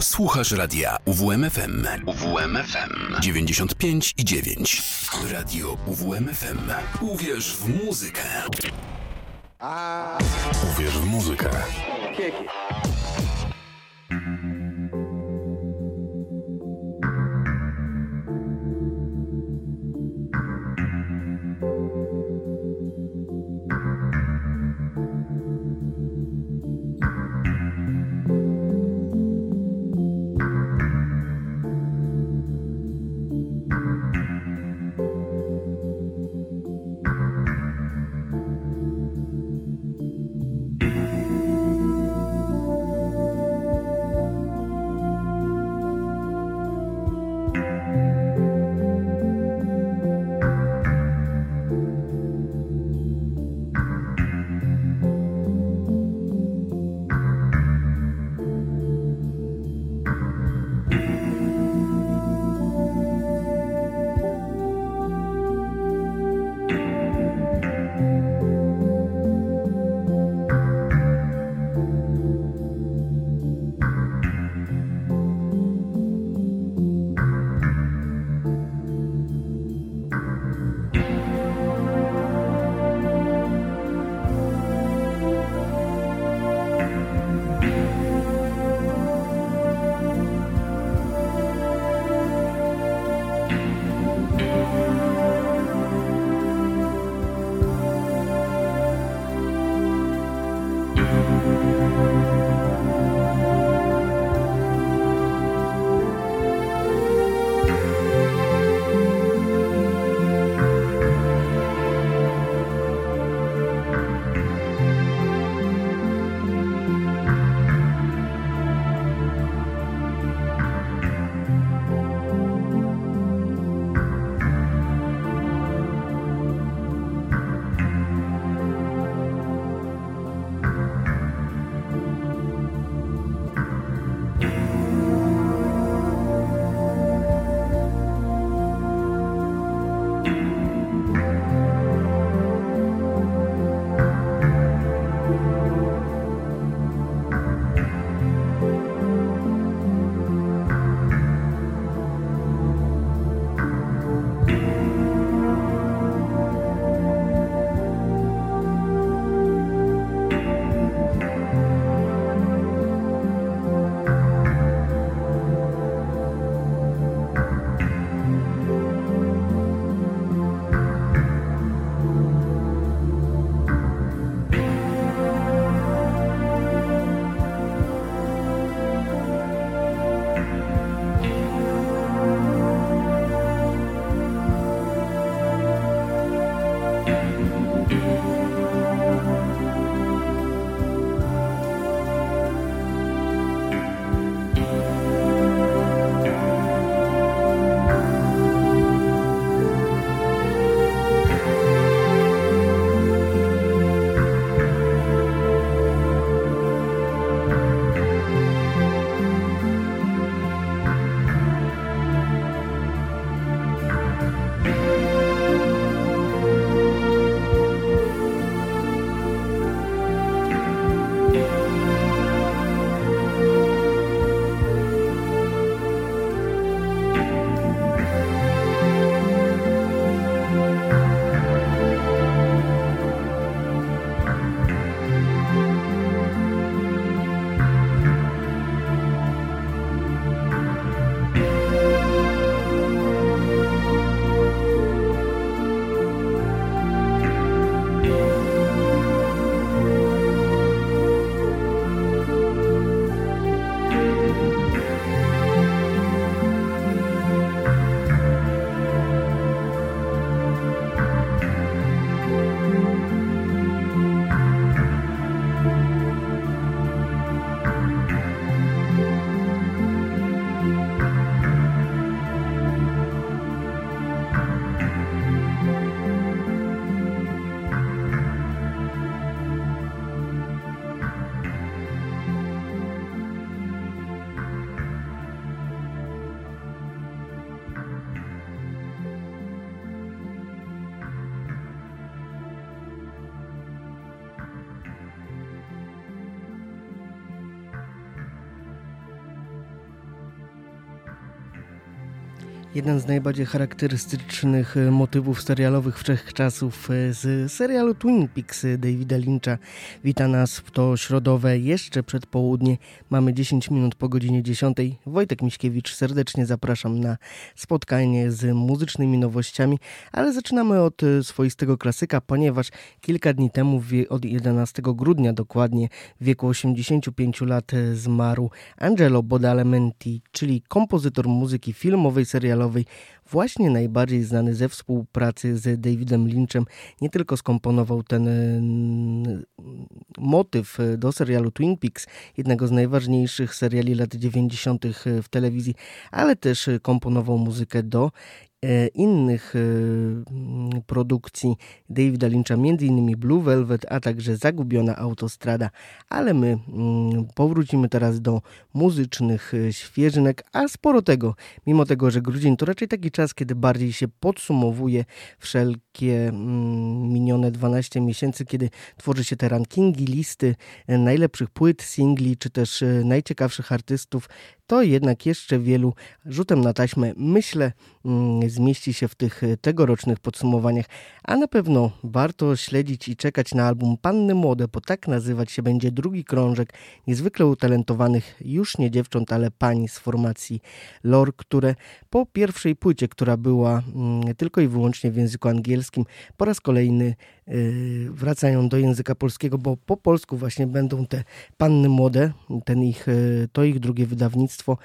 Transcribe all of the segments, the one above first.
Słuchasz radia UWMFM. UWMFM 95 i 9. Radio UWMFM. Uwierz w muzykę. Uwierz w muzykę. Jeden z najbardziej charakterystycznych e, motywów serialowych wszechczasów e, z serialu Twin Peaks Davida Lyncha wita nas w to środowe jeszcze przed południe. Mamy 10 minut po godzinie 10. Wojtek Miśkiewicz, serdecznie zapraszam na spotkanie z muzycznymi nowościami, ale zaczynamy od e, swoistego klasyka, ponieważ kilka dni temu, od 11 grudnia dokładnie, w wieku 85 lat zmarł Angelo Bodalamenti, czyli kompozytor muzyki filmowej, serialowej serialowej, właśnie najbardziej znany ze współpracy z Davidem Lynchem, nie tylko skomponował ten mm, motyw do serialu Twin Peaks, jednego z najważniejszych seriali lat 90. w telewizji, ale też komponował muzykę do E, innych e, produkcji Davida Lyncha, m.in. Blue Velvet, a także Zagubiona Autostrada, ale my mm, powrócimy teraz do muzycznych e, świeżynek, a sporo tego, mimo tego, że grudzień to raczej taki czas, kiedy bardziej się podsumowuje wszelkie mm, minione 12 miesięcy, kiedy tworzy się te rankingi, listy najlepszych płyt, singli, czy też najciekawszych artystów, to jednak jeszcze wielu rzutem na taśmę, myślę, mm, zmieści się w tych e, tegorocznych podsumowaniach, a na pewno warto śledzić i czekać na album Panny Młode, bo tak nazywać się będzie drugi krążek niezwykle utalentowanych już nie dziewcząt, ale pań z formacji Lore, które po pierwszej płycie, która była mm, tylko i wyłącznie w języku angielskim, po raz kolejny Y, wracają do języka polskiego, bo po polsku właśnie będą te panny młode, ten ich, y, to ich drugie wydawnictwo.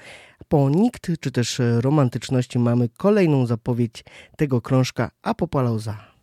Po nikt czy też romantyczności mamy kolejną zapowiedź tego krążka Apopalauza.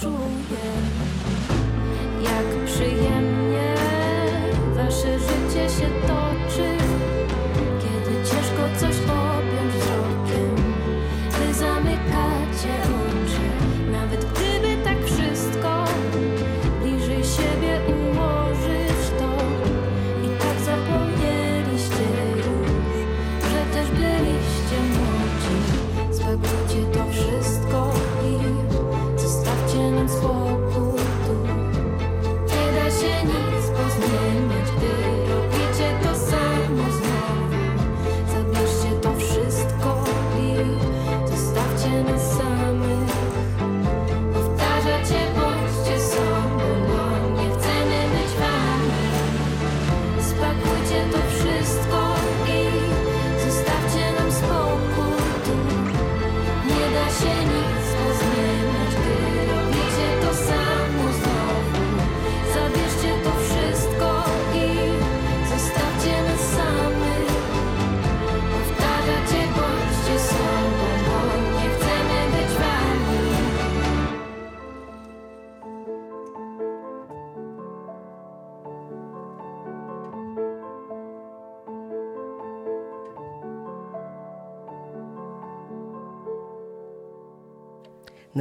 To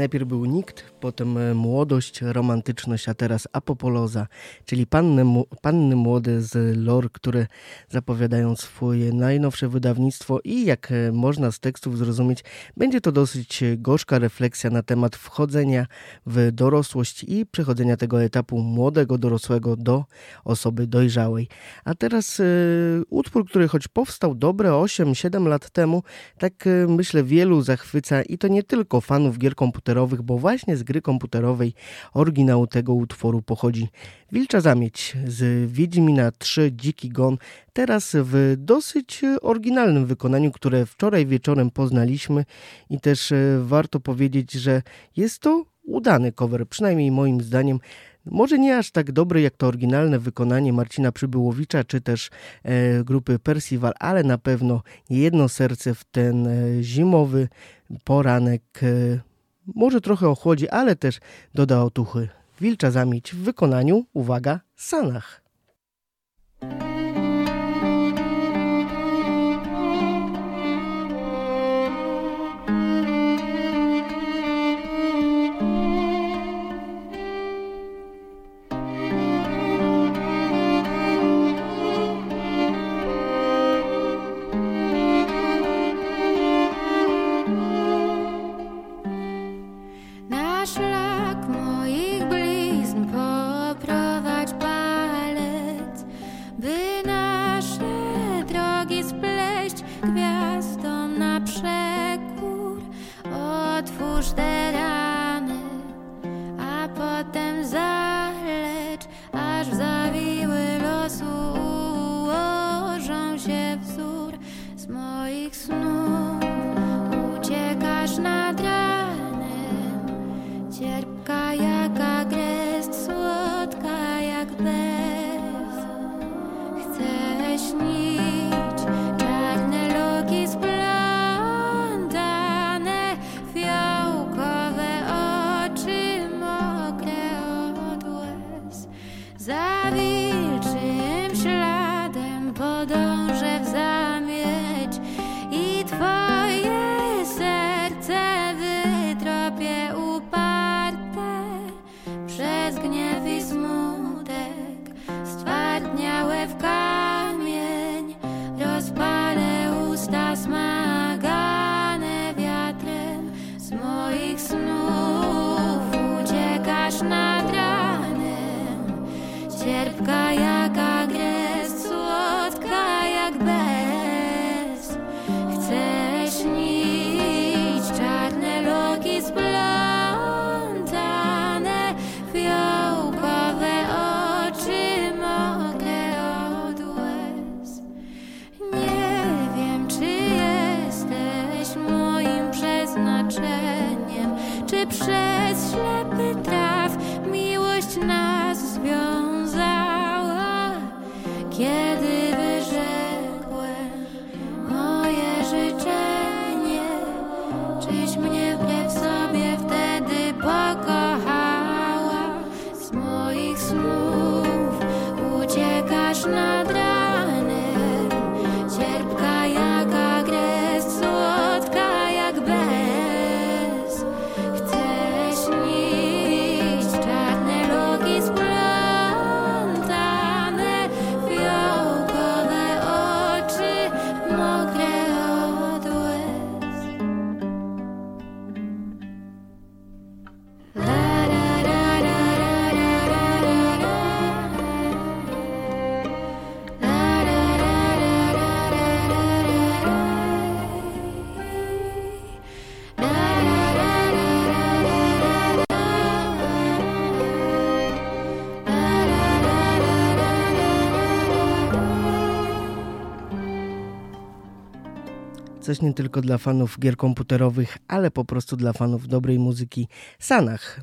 Najpierw był nikt, potem e, młodość, romantyczność, a teraz apopoloza, czyli panny, panny młode z lore, które zapowiadają swoje najnowsze wydawnictwo i jak e, można z tekstów zrozumieć, będzie to dosyć gorzka refleksja na temat wchodzenia w dorosłość i przechodzenia tego etapu młodego dorosłego do osoby dojrzałej. A teraz y, utwór, który choć powstał dobre 8-7 lat temu, tak y, myślę wielu zachwyca i to nie tylko fanów gier komputerowych, bo właśnie z gry komputerowej oryginał tego utworu pochodzi. Wilcza Zamieć z Wiedźmina 3 Dziki Gon, teraz w dosyć oryginalnym wykonaniu, które wczoraj wieczorem poznaliśmy i też y, warto powiedzieć, że jest to udany cover, przynajmniej moim zdaniem. Może nie aż tak dobry jak to oryginalne wykonanie Marcina Przybyłowicza czy też e, grupy Percival, ale na pewno jedno serce w ten e, zimowy poranek e, może trochę ochłodzi, ale też doda otuchy. Wilcza zamieć w wykonaniu, uwaga, Sanach. Coś nie tylko dla fanów gier komputerowych, ale po prostu dla fanów dobrej muzyki. Sanach.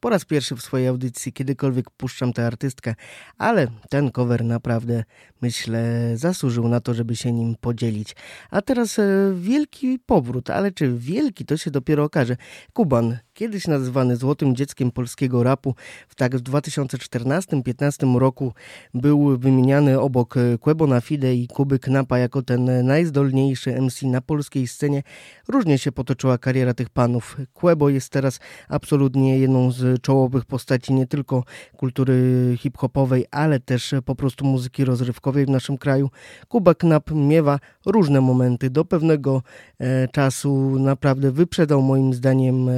Po raz pierwszy w swojej audycji kiedykolwiek puszczam tę artystkę, ale ten cover naprawdę, myślę, zasłużył na to, żeby się nim podzielić. A teraz e, wielki powrót, ale czy wielki to się dopiero okaże. Kuban kiedyś nazywany złotym dzieckiem polskiego rapu. W tak w 2014-15 roku był wymieniany obok Quebo na Fide i Kuby Knapa jako ten najzdolniejszy MC na polskiej scenie. Różnie się potoczyła kariera tych panów. Quebo jest teraz absolutnie jedną z czołowych postaci nie tylko kultury hip-hopowej, ale też po prostu muzyki rozrywkowej w naszym kraju. Kuba Knap miewa różne momenty. Do pewnego e, czasu naprawdę wyprzedał moim zdaniem e,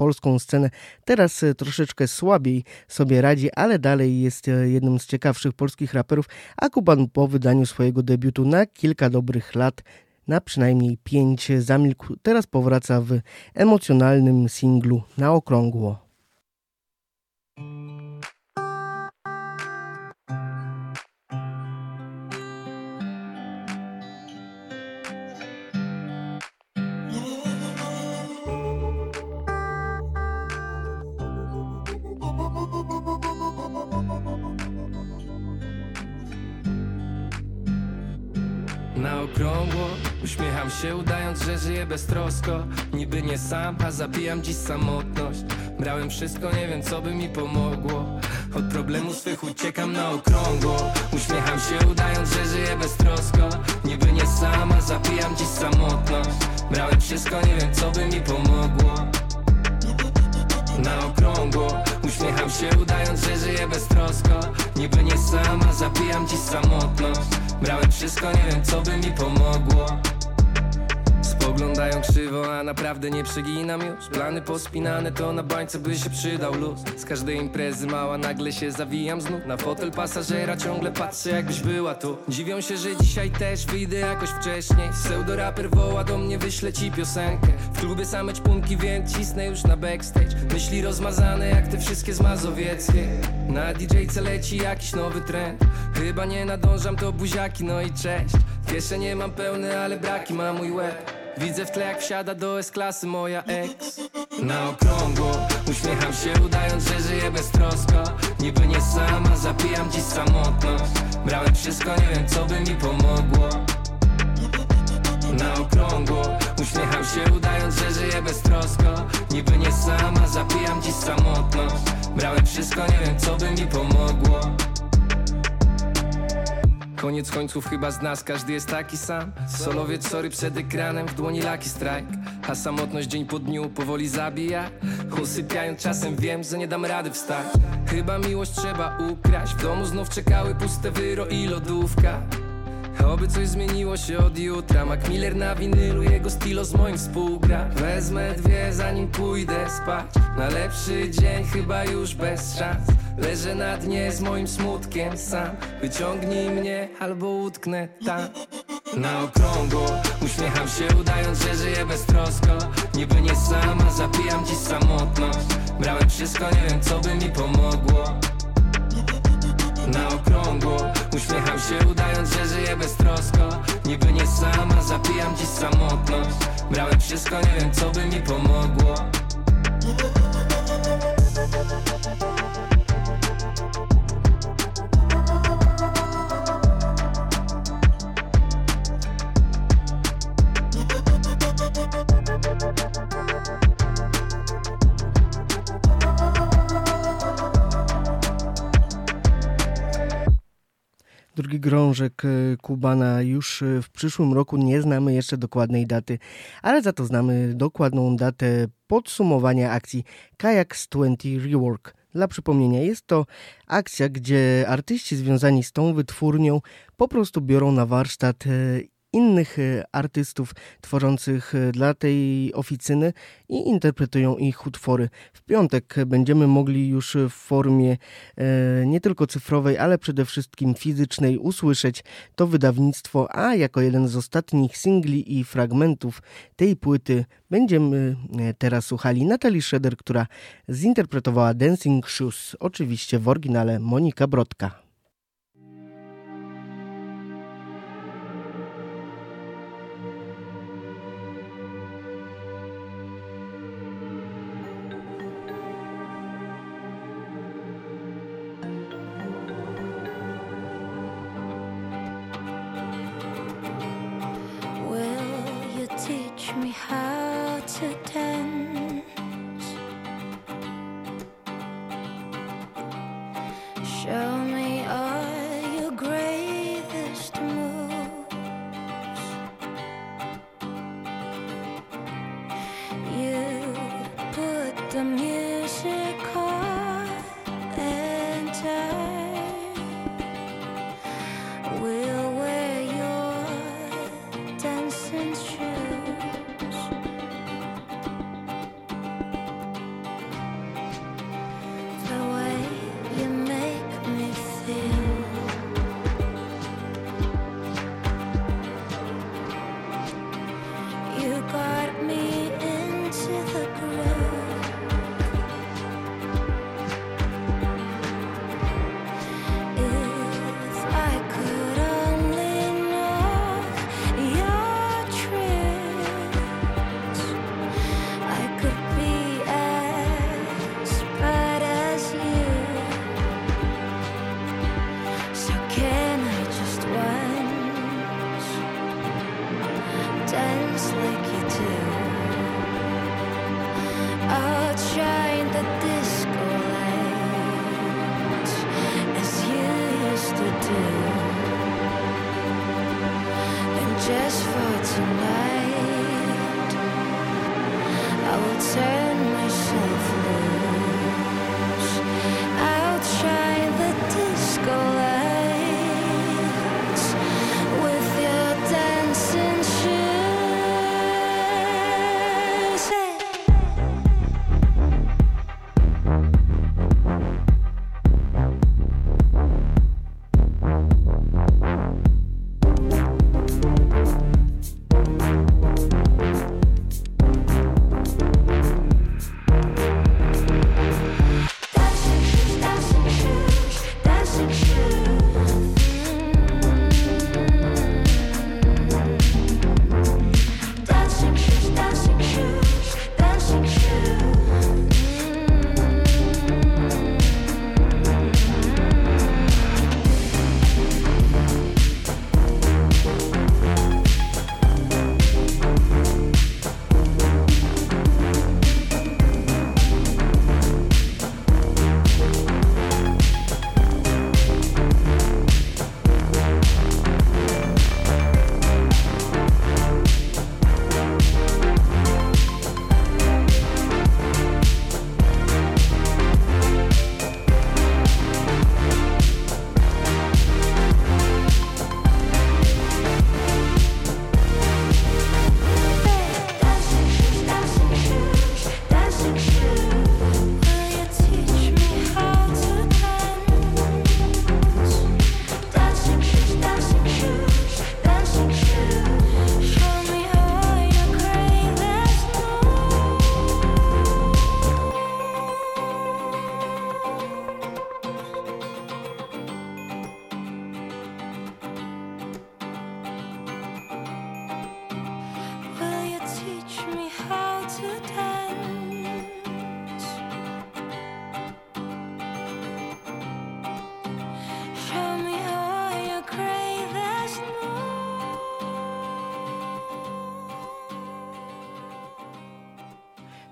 polską scenę. Teraz e, troszeczkę słabiej sobie radzi, ale dalej jest e, jednym z ciekawszych polskich raperów, a Kuban po wydaniu swojego debiutu na kilka dobrych lat na przynajmniej pięć zamilkł. Teraz powraca w emocjonalnym singlu na okrągło. Okrągło. Uśmiecham się udając, że żyję beztrosko Niby nie sam, a zabijam dziś samotność. Brałem wszystko, nie wiem co by mi pomogło. Od problemów swych uciekam na okrągło. Uśmiecham się udając, że żyję beztrosko Niby nie sam, a zabijam dziś samotność. Brałem wszystko, nie wiem co by mi pomogło. Na okrągło. Uśmiecham się udając, że żyję beztrosko Niby nie sama, zabijam dziś samotność Brałem wszystko, nie wiem co by mi pomogło Spoglądają krzywo, a naprawdę nie przeginam już. Plany pospinane to na bańce by się przydał luz. Z każdej imprezy mała nagle się zawijam znów. Na fotel pasażera ciągle patrzę jakbyś była tu. Dziwią się, że dzisiaj też wyjdę jakoś wcześniej. Pseudoraper woła do mnie, wyślę ci piosenkę. W klubie same ćpunki, więc cisnę już na backstage. Myśli rozmazane jak te wszystkie z Mazowieckiej Na DJ-ce leci jakiś nowy trend. Chyba nie nadążam, to buziaki, no i cześć. Kieszenie mam pełne, ale braki ma mój łeb Widzę w tle jak wsiada do S-klasy moja ex. Na okrągło uśmiecham się udając, że żyję beztrosko Niby nie sama, zapijam dziś samotność Brałem wszystko, nie wiem co by mi pomogło. Na okrągło uśmiecham się udając, że żyję beztrosko Niby nie sama, zapijam dziś samotność Brałem wszystko, nie wiem co by mi pomogło Koniec końców chyba z nas każdy jest taki sam. Solowiec sorry przed ekranem, w dłoni laki strajk A samotność dzień po dniu powoli zabija. Usypiając czasem wiem, że nie dam rady wstać. Chyba miłość trzeba ukraść. W domu znów czekały puste wyro i lodówka Oby coś zmieniło się od jutra. Mac Miller na winylu, jego stilo z moim współgra. Wezmę dwie zanim pójdę spać. Na lepszy dzień chyba już bez szans. Leżę na dnie z moim smutkiem sam. Wyciągnij mnie albo utknę tam. Na okrągło Uśmiecham się udając, że żyję beztrosko. Niby nie sama, zapijam dziś samotność. Brałem wszystko, nie wiem co by mi pomogło Na okrągło. Uśmiecham się udając, że żyję beztrosko. Niby nie sama, zapijam dziś samotność. Brałem wszystko, nie wiem co by mi pomogło grążek e, Kubana już e, w przyszłym roku. Nie znamy jeszcze dokładnej daty, ale za to znamy dokładną datę podsumowania akcji Kayaks 20 Rework. Dla przypomnienia, jest to akcja, gdzie artyści związani z tą wytwórnią po prostu biorą na warsztat e, innych e, artystów tworzących e, dla tej oficyny i interpretują ich utwory. W piątek będziemy mogli już w formie e, nie tylko cyfrowej, ale przede wszystkim fizycznej usłyszeć to wydawnictwo, a jako jeden z ostatnich singli i fragmentów tej płyty będziemy teraz słuchali Natalii Schroeder, która zinterpretowała Dancing Shoes, oczywiście w oryginale Monika Brodka.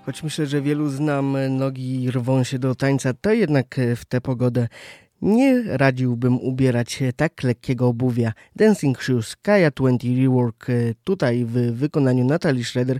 Choć myślę, że wielu znam, nogi rwą się do tańca, to jednak w tę pogodę nie radziłbym ubierać tak lekkiego obuwia. Dancing Shoes, Kaya 20 Rework, tutaj w wykonaniu Natalii Schroeder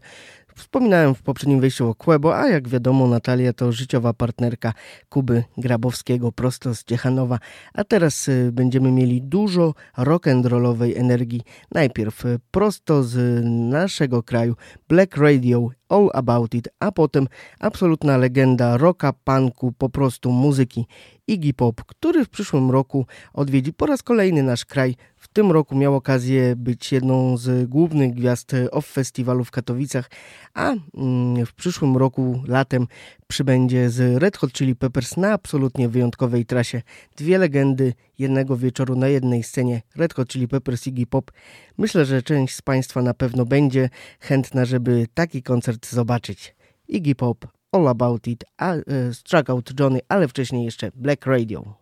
Wspominałem w poprzednim wejściu o Kłebo, a jak wiadomo Natalia to życiowa partnerka Kuby Grabowskiego prosto z Ciechanowa. A teraz y, będziemy mieli dużo rock'n'rollowej energii. Najpierw y, prosto z naszego kraju Black Radio All About It, a potem absolutna legenda rocka, punku, po prostu muzyki Iggy Pop, który w przyszłym roku odwiedzi po raz kolejny nasz kraj. Tym roku miał okazję być jedną z głównych gwiazd OFF Festiwalu w Katowicach, a mm, w przyszłym roku latem przybędzie z Red Hot Chili Peppers na absolutnie wyjątkowej trasie. Dwie legendy jednego wieczoru na jednej scenie Red Hot Chili Peppers Iggy Pop. Myślę, że część z Państwa na pewno będzie chętna, żeby taki koncert zobaczyć. Iggy Pop, All About It, a, e, Struck Out Johnny, ale wcześniej jeszcze Black Radio.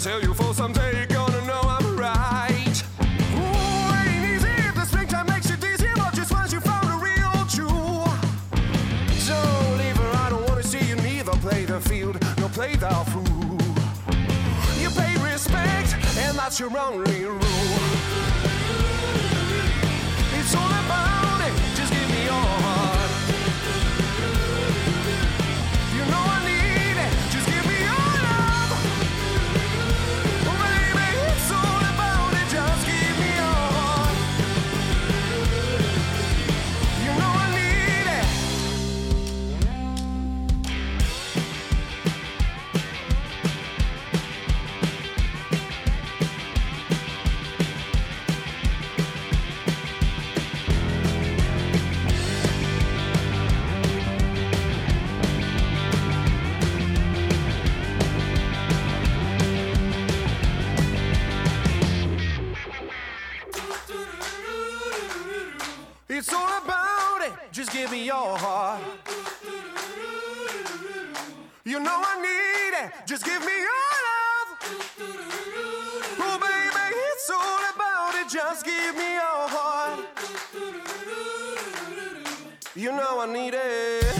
tell you for someday, gonna know I'm right. Ooh, ain't easy if the springtime makes you dizzy, but just once you found a real true. So leave her, I don't wanna see you neither play the field nor play the fool. You pay respect, and that's your only rule. give me your heart. You know I need it, just give me your love. Oh, baby, it's all about it, just give me your heart. You know I need it.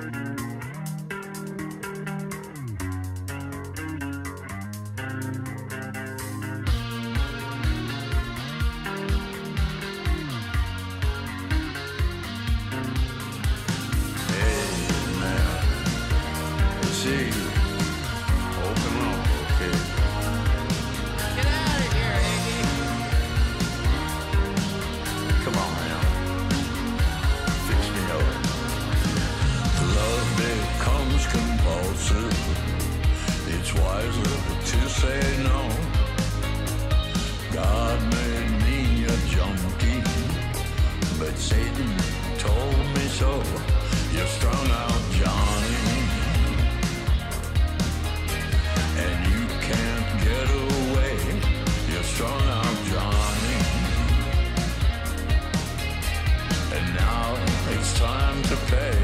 say no. God made me a junkie, but Satan told me so. You're strung out, Johnny, and you can't get away. You're strung out, Johnny, and now it's time to pay.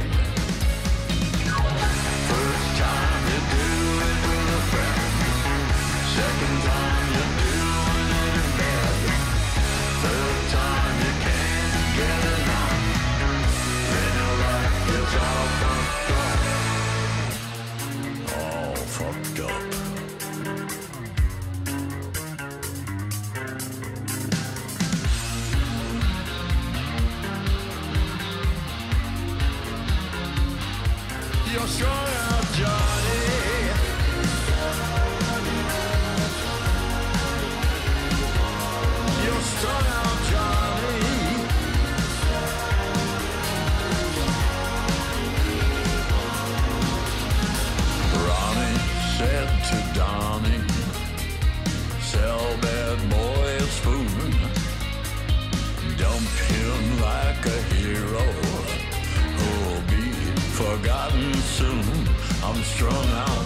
strung out.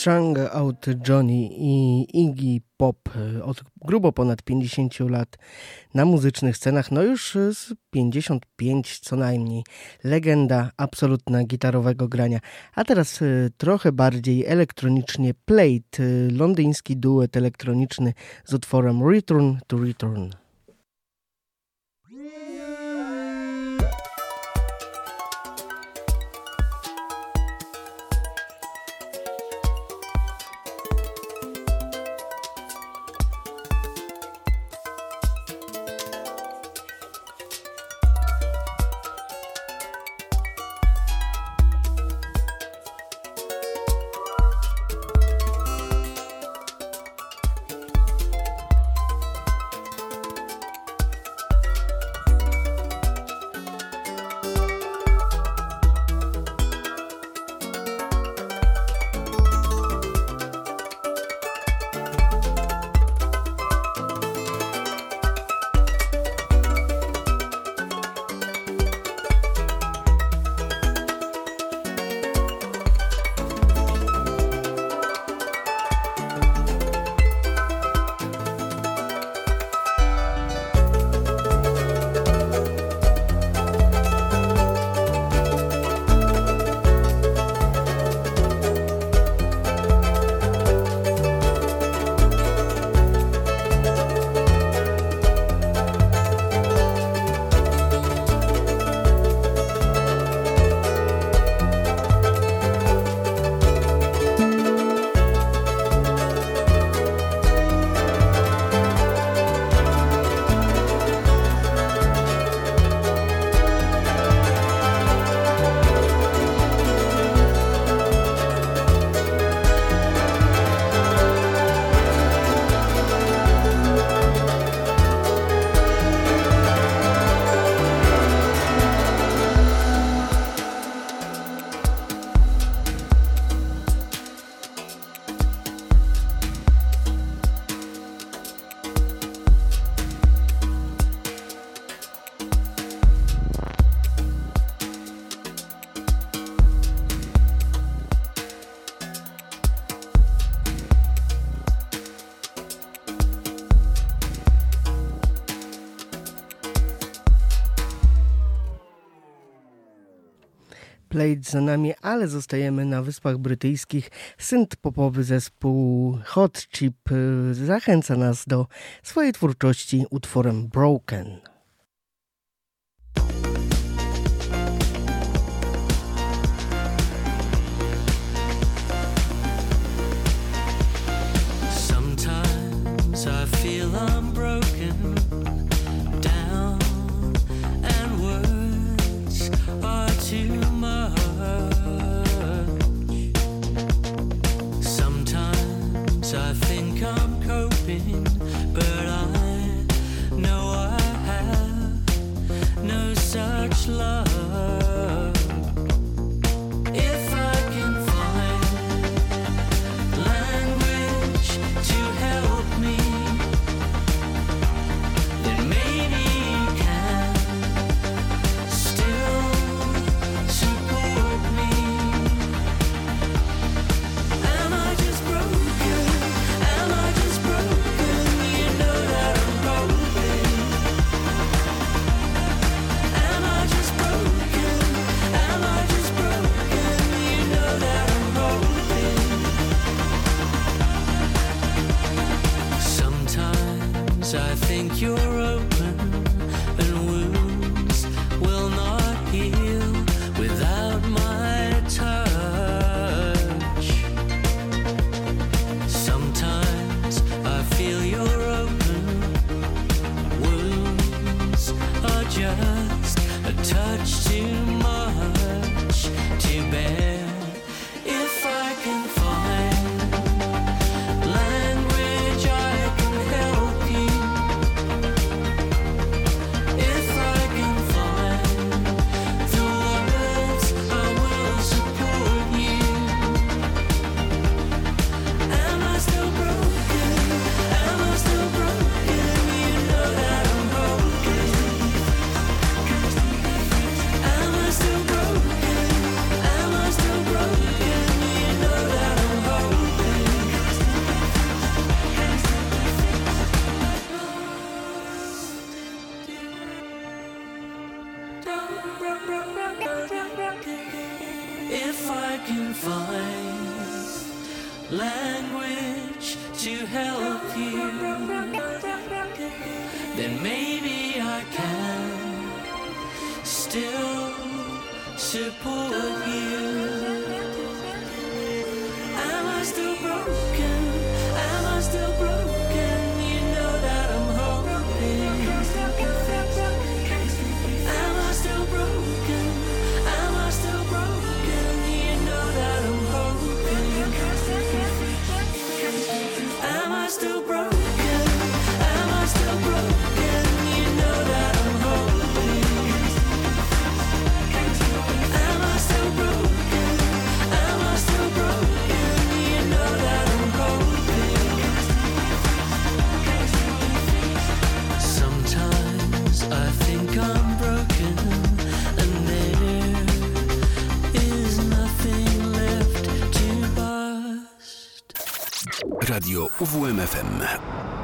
Strung Out Johnny i Iggy Pop od grubo ponad 50 lat na muzycznych scenach, no już z 55 co najmniej. Legenda absolutna gitarowego grania. A teraz y, trochę bardziej elektronicznie Plate, londyński duet elektroniczny z utworem Return to Return. Plate za nami, ale zostajemy na Wyspach Brytyjskich. Synth popowy zespół Hot Chip y, zachęca nas do swojej twórczości utworem Broken. Radio UWMFM.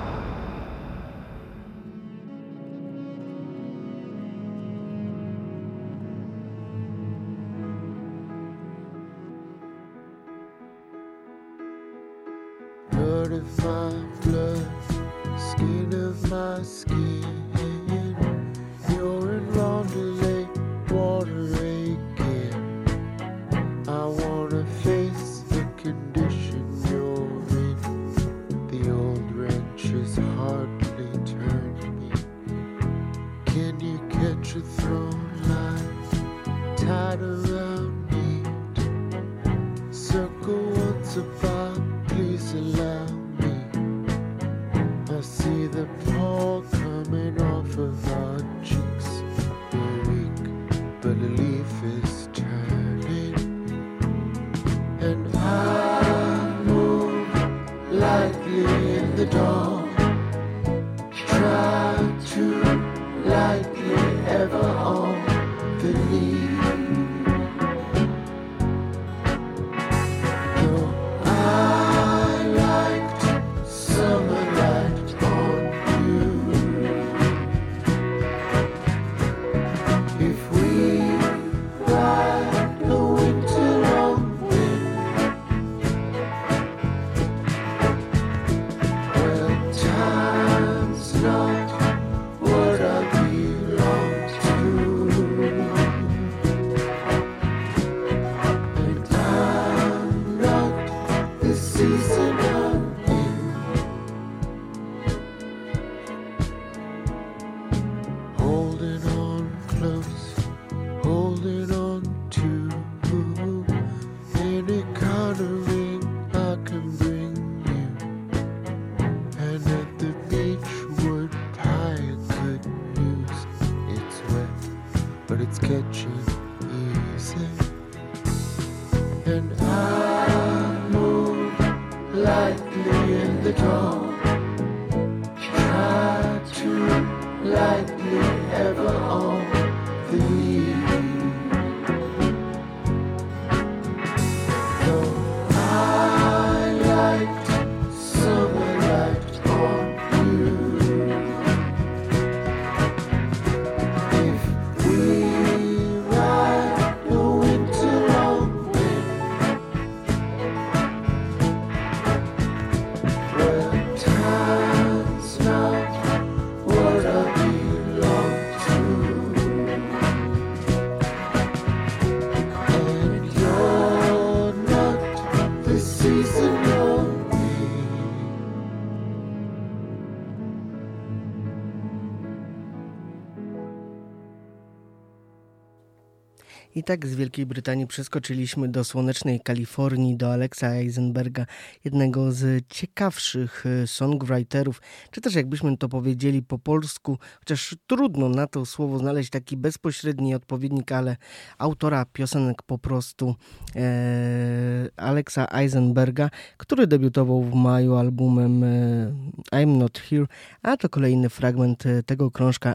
tak z Wielkiej Brytanii przeskoczyliśmy do słonecznej Kalifornii, do Alexa Eisenberga, jednego z ciekawszych e, songwriterów, czy też jakbyśmy to powiedzieli po polsku, chociaż trudno na to słowo znaleźć taki bezpośredni odpowiednik, ale autora piosenek po prostu e, Alexa Eisenberga, który debiutował w maju albumem e, I'm Not Here, a to kolejny fragment e, tego krążka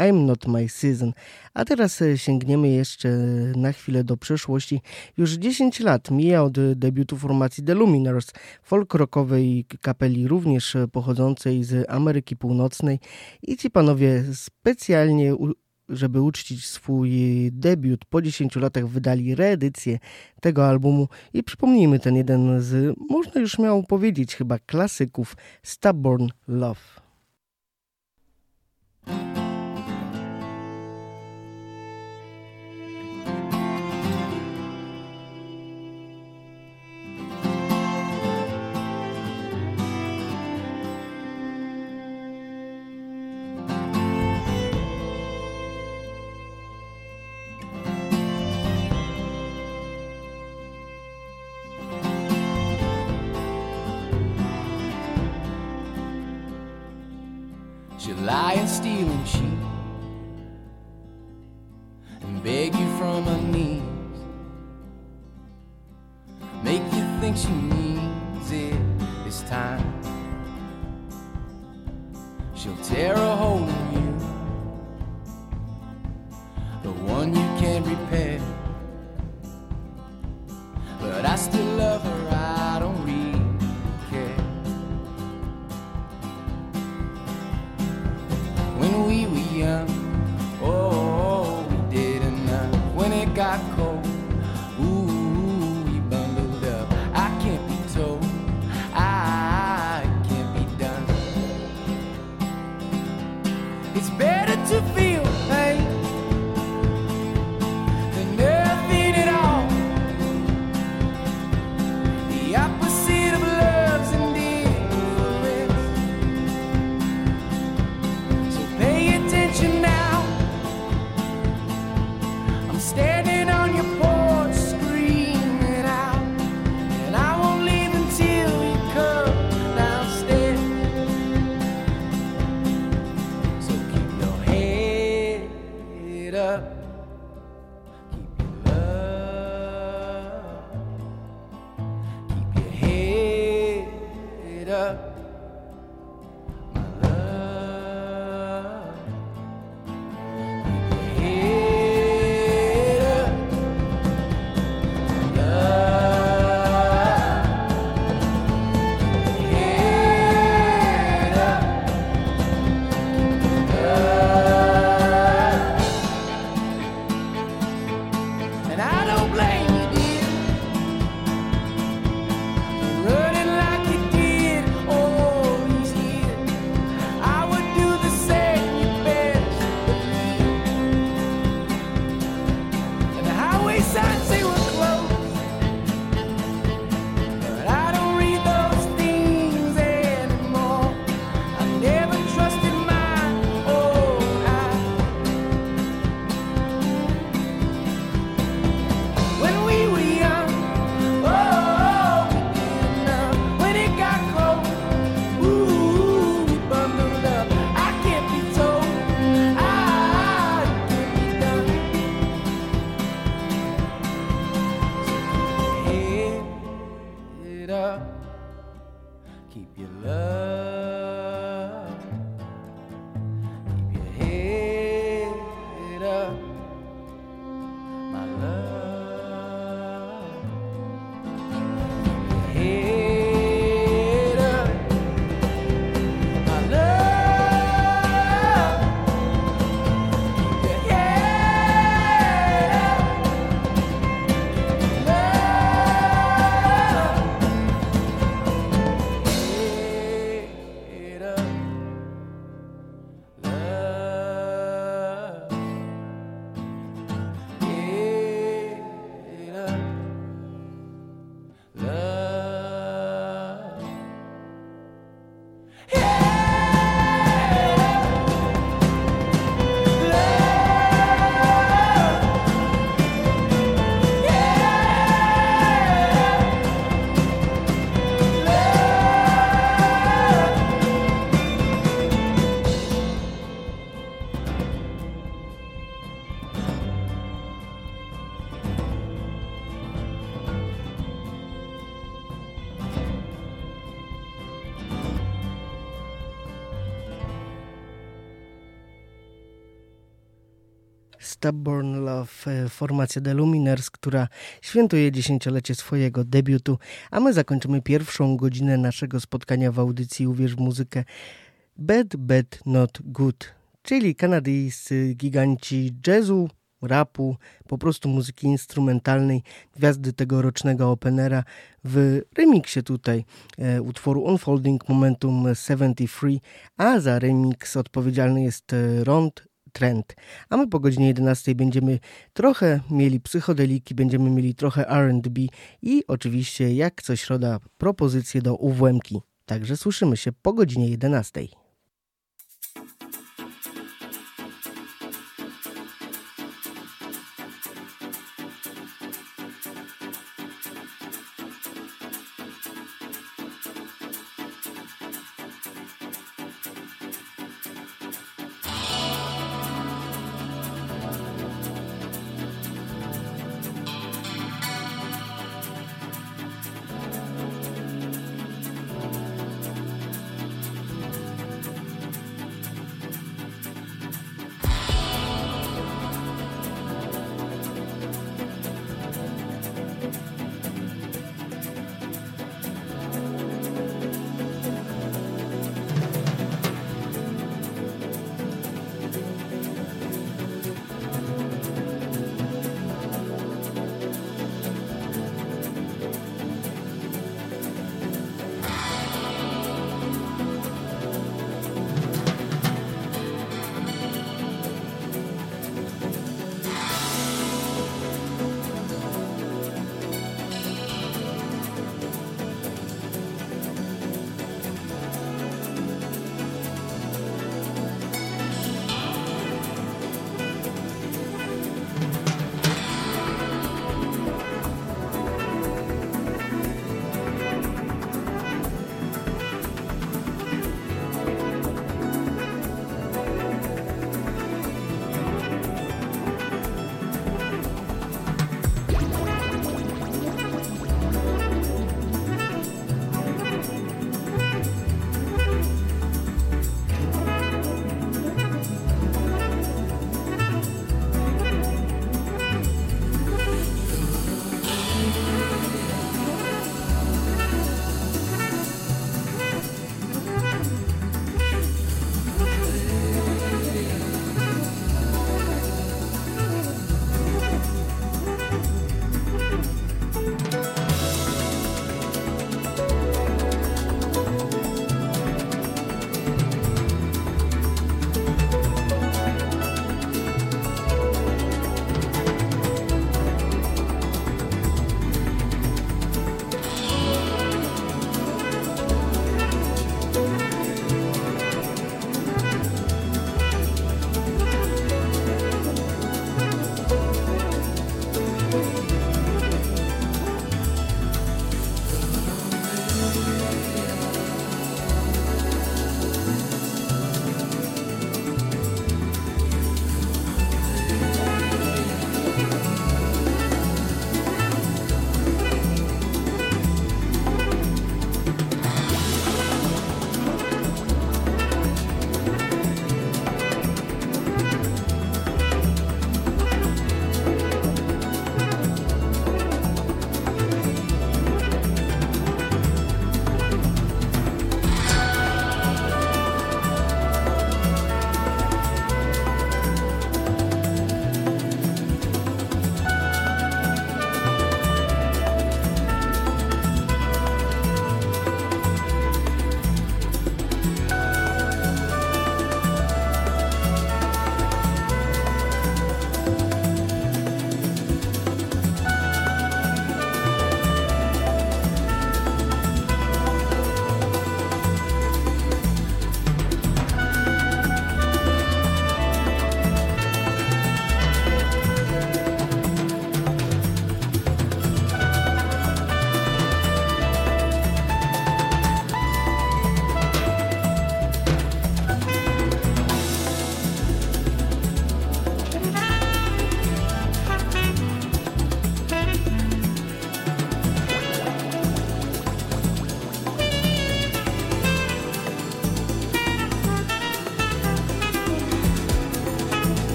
I'm Not My Season. A teraz e, sięgniemy jeszcze na chwilę do przeszłości. Już 10 lat mija od debiutu formacji The Luminers, folk-rockowej kapeli również pochodzącej z Ameryki Północnej i ci panowie specjalnie żeby uczcić swój debiut, po 10 latach wydali reedycję tego albumu i przypomnijmy ten jeden z, można już śmiało powiedzieć, chyba klasyków Stubborn Love. Stubborn Love, e, formacja The Luminers, która świętuje dziesięciolecie swojego debiutu, a my zakończymy pierwszą godzinę naszego spotkania w audycji Uwierz w muzykę Bad, Bad, Not Good, czyli kanadyjscy giganci jazzu, rapu, po prostu muzyki instrumentalnej, gwiazdy tegorocznego openera w remiksie tutaj e, utworu Unfolding Momentum 73, a za remix odpowiedzialny jest e, Rond Trend. A my po godzinie 11 będziemy trochę mieli psychodeliki, będziemy mieli trochę R&B i oczywiście jak co środa propozycje do UWM-ki. Także słyszymy się po godzinie 11.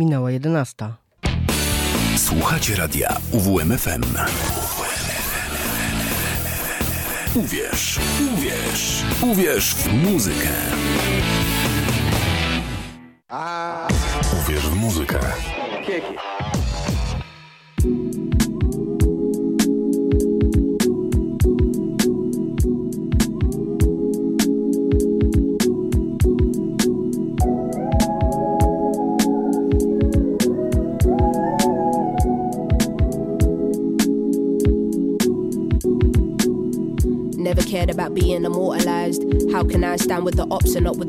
minęła 11. Słuchacie radia UWMFM. Uwierz, uwierz, uwierz w muzykę.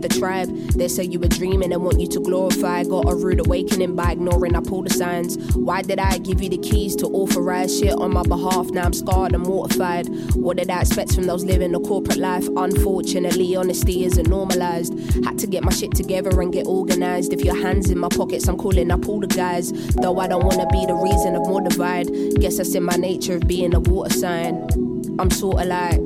The tribe? They say you were dreaming and want you to glorify. Got a rude awakening by ignoring I pull the signs. Why did I give you the keys to authorize shit on my behalf? Now I'm scarred and mortified. What did I expect from those living a corporate life? Unfortunately, honesty isn't normalized. Had to get my shit together and get organized. If your hands in my pockets, I'm calling up all the guys. Though I don't wanna be the reason of more divide. Guess that's in my nature of being a water sign. I'm sorta like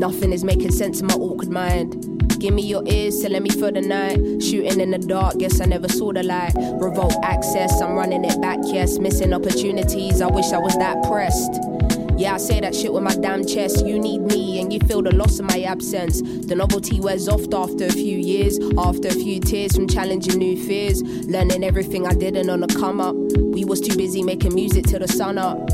Nothing is making sense in my awkward mind. Give me your ears to let me for the night. Shooting in the dark, guess I never saw the light. Revolt access, I'm running it back, yes. Missing opportunities, I wish I was that pressed. Yeah, I say that shit with my damn chest. You need me, and you feel the loss of my absence. The novelty wears off after a few years, after a few tears from challenging new fears. Learning everything I didn't on the come up. We was too busy making music till the sun up.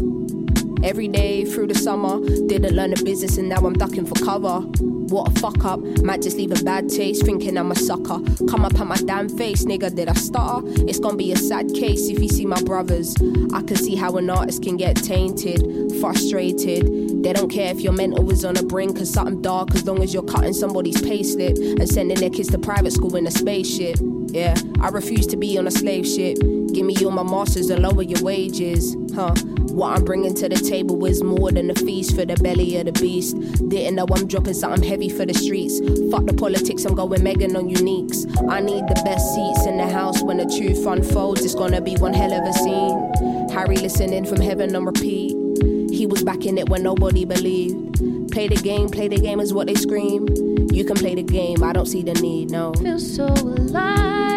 Every day through the summer, didn't learn the business and now I'm ducking for cover. What a fuck up, might just leave a bad taste, thinking I'm a sucker. Come up at my damn face, nigga, did I stutter? It's gonna be a sad case if you see my brothers. I can see how an artist can get tainted, frustrated. They don't care if your mental is on a brink of something dark as long as you're cutting somebody's payslip and sending their kids to private school in a spaceship. Yeah, I refuse to be on a slave ship. Give me all my masters and lower your wages, huh? What I'm bringing to the table is more than a feast for the belly of the beast. Didn't know I'm dropping something heavy for the streets. Fuck the politics, I'm going Megan on uniques. I need the best seats in the house when the truth unfolds. It's gonna be one hell of a scene. Harry listening from heaven on repeat. Was back in it when nobody believed. Play the game, play the game is what they scream. You can play the game, I don't see the need, no. feel so alive.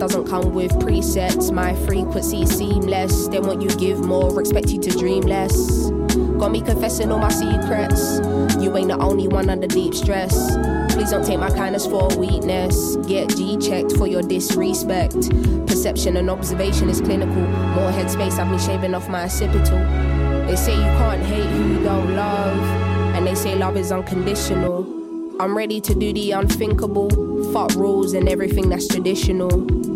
Doesn't come with presets. My frequency seamless. They want you give more, expect you to dream less. Got me confessing all my secrets. You ain't the only one under deep stress. Please don't take my kindness for weakness. Get G checked for your disrespect. Perception and observation is clinical. More headspace, I've been shaving off my occipital. They say you can't hate who you don't love, and they say love is unconditional. I'm ready to do the unthinkable. Fuck rules and everything that's traditional.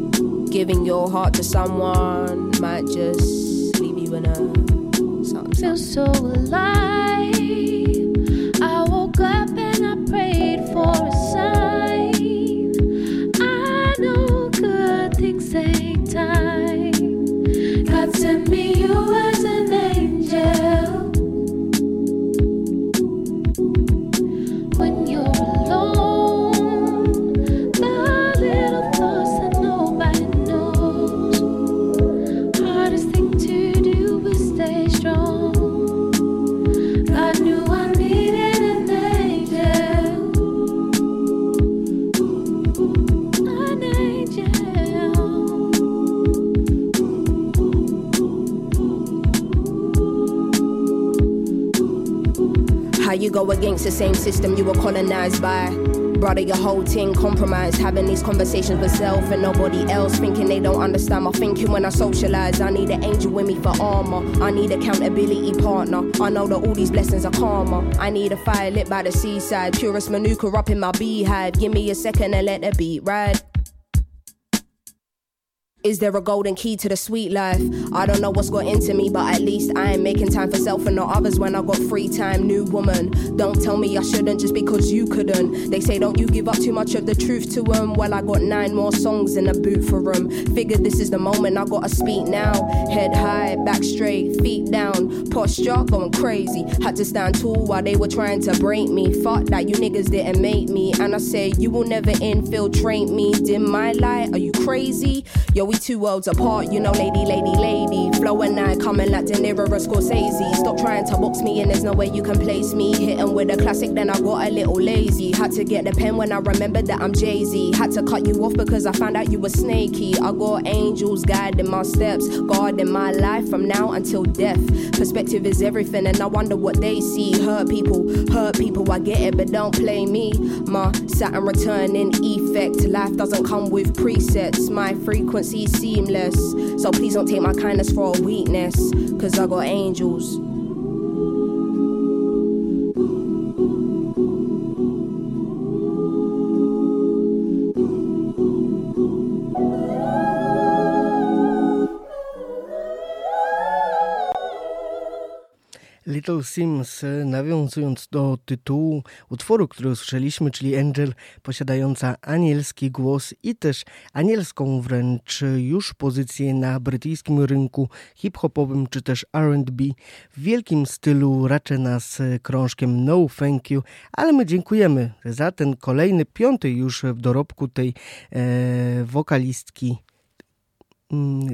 Giving your heart to someone might just leave you in a something. feel so alive. You go against the same system you were colonized by? Brother, your whole thing compromised. Having these conversations with self and nobody else, thinking they don't understand my thinking when I socialize. I need an angel with me for armor. I need accountability partner. I know that all these blessings are karma. I need a fire lit by the seaside. Purest manuka up in my beehive. Give me a second and let the beat ride. Is there a golden key to the sweet life? I don't know what's got into me, but at least I ain't making time for self and not others when I got free time. New woman, don't tell me I shouldn't just because you couldn't. They say don't you give up too much of the truth to them. Well, I got nine more songs in the boot for them. Figured this is the moment I gotta speak now. Head high, back straight, feet down, posture going crazy. Had to stand tall while they were trying to break me. Fuck that, you niggas didn't make me. And I say you will never infiltrate me. Dim my light, are you crazy? Yo, we two worlds apart, you know, lady, lady, lady. Flow and I coming like De Niro or Scorsese. Stop trying to box me in, there's no way you can place me. Hitting with a classic, then I got a little lazy. Had to get the pen when I remembered that I'm Jay Z. Had to cut you off because I found out you were snaky. I got angels guiding my steps, guarding my life from now until death. Perspective is everything, and I wonder what they see. Hurt people, hurt people, I get it, but don't play me. My Saturn returning effect. Life doesn't come with presets. My frequency seamless. So please don't take my kindness for a weakness. Cause I got angels. Little Sims, e, nawiązując do tytułu utworu, który usłyszeliśmy, czyli Angel, posiadająca anielski głos i też anielską wręcz już pozycję na brytyjskim rynku hip-hopowym czy też R&B w wielkim stylu raczej nas e, krążkiem No Thank You, ale my dziękujemy za ten kolejny, piąty już w dorobku tej e, wokalistki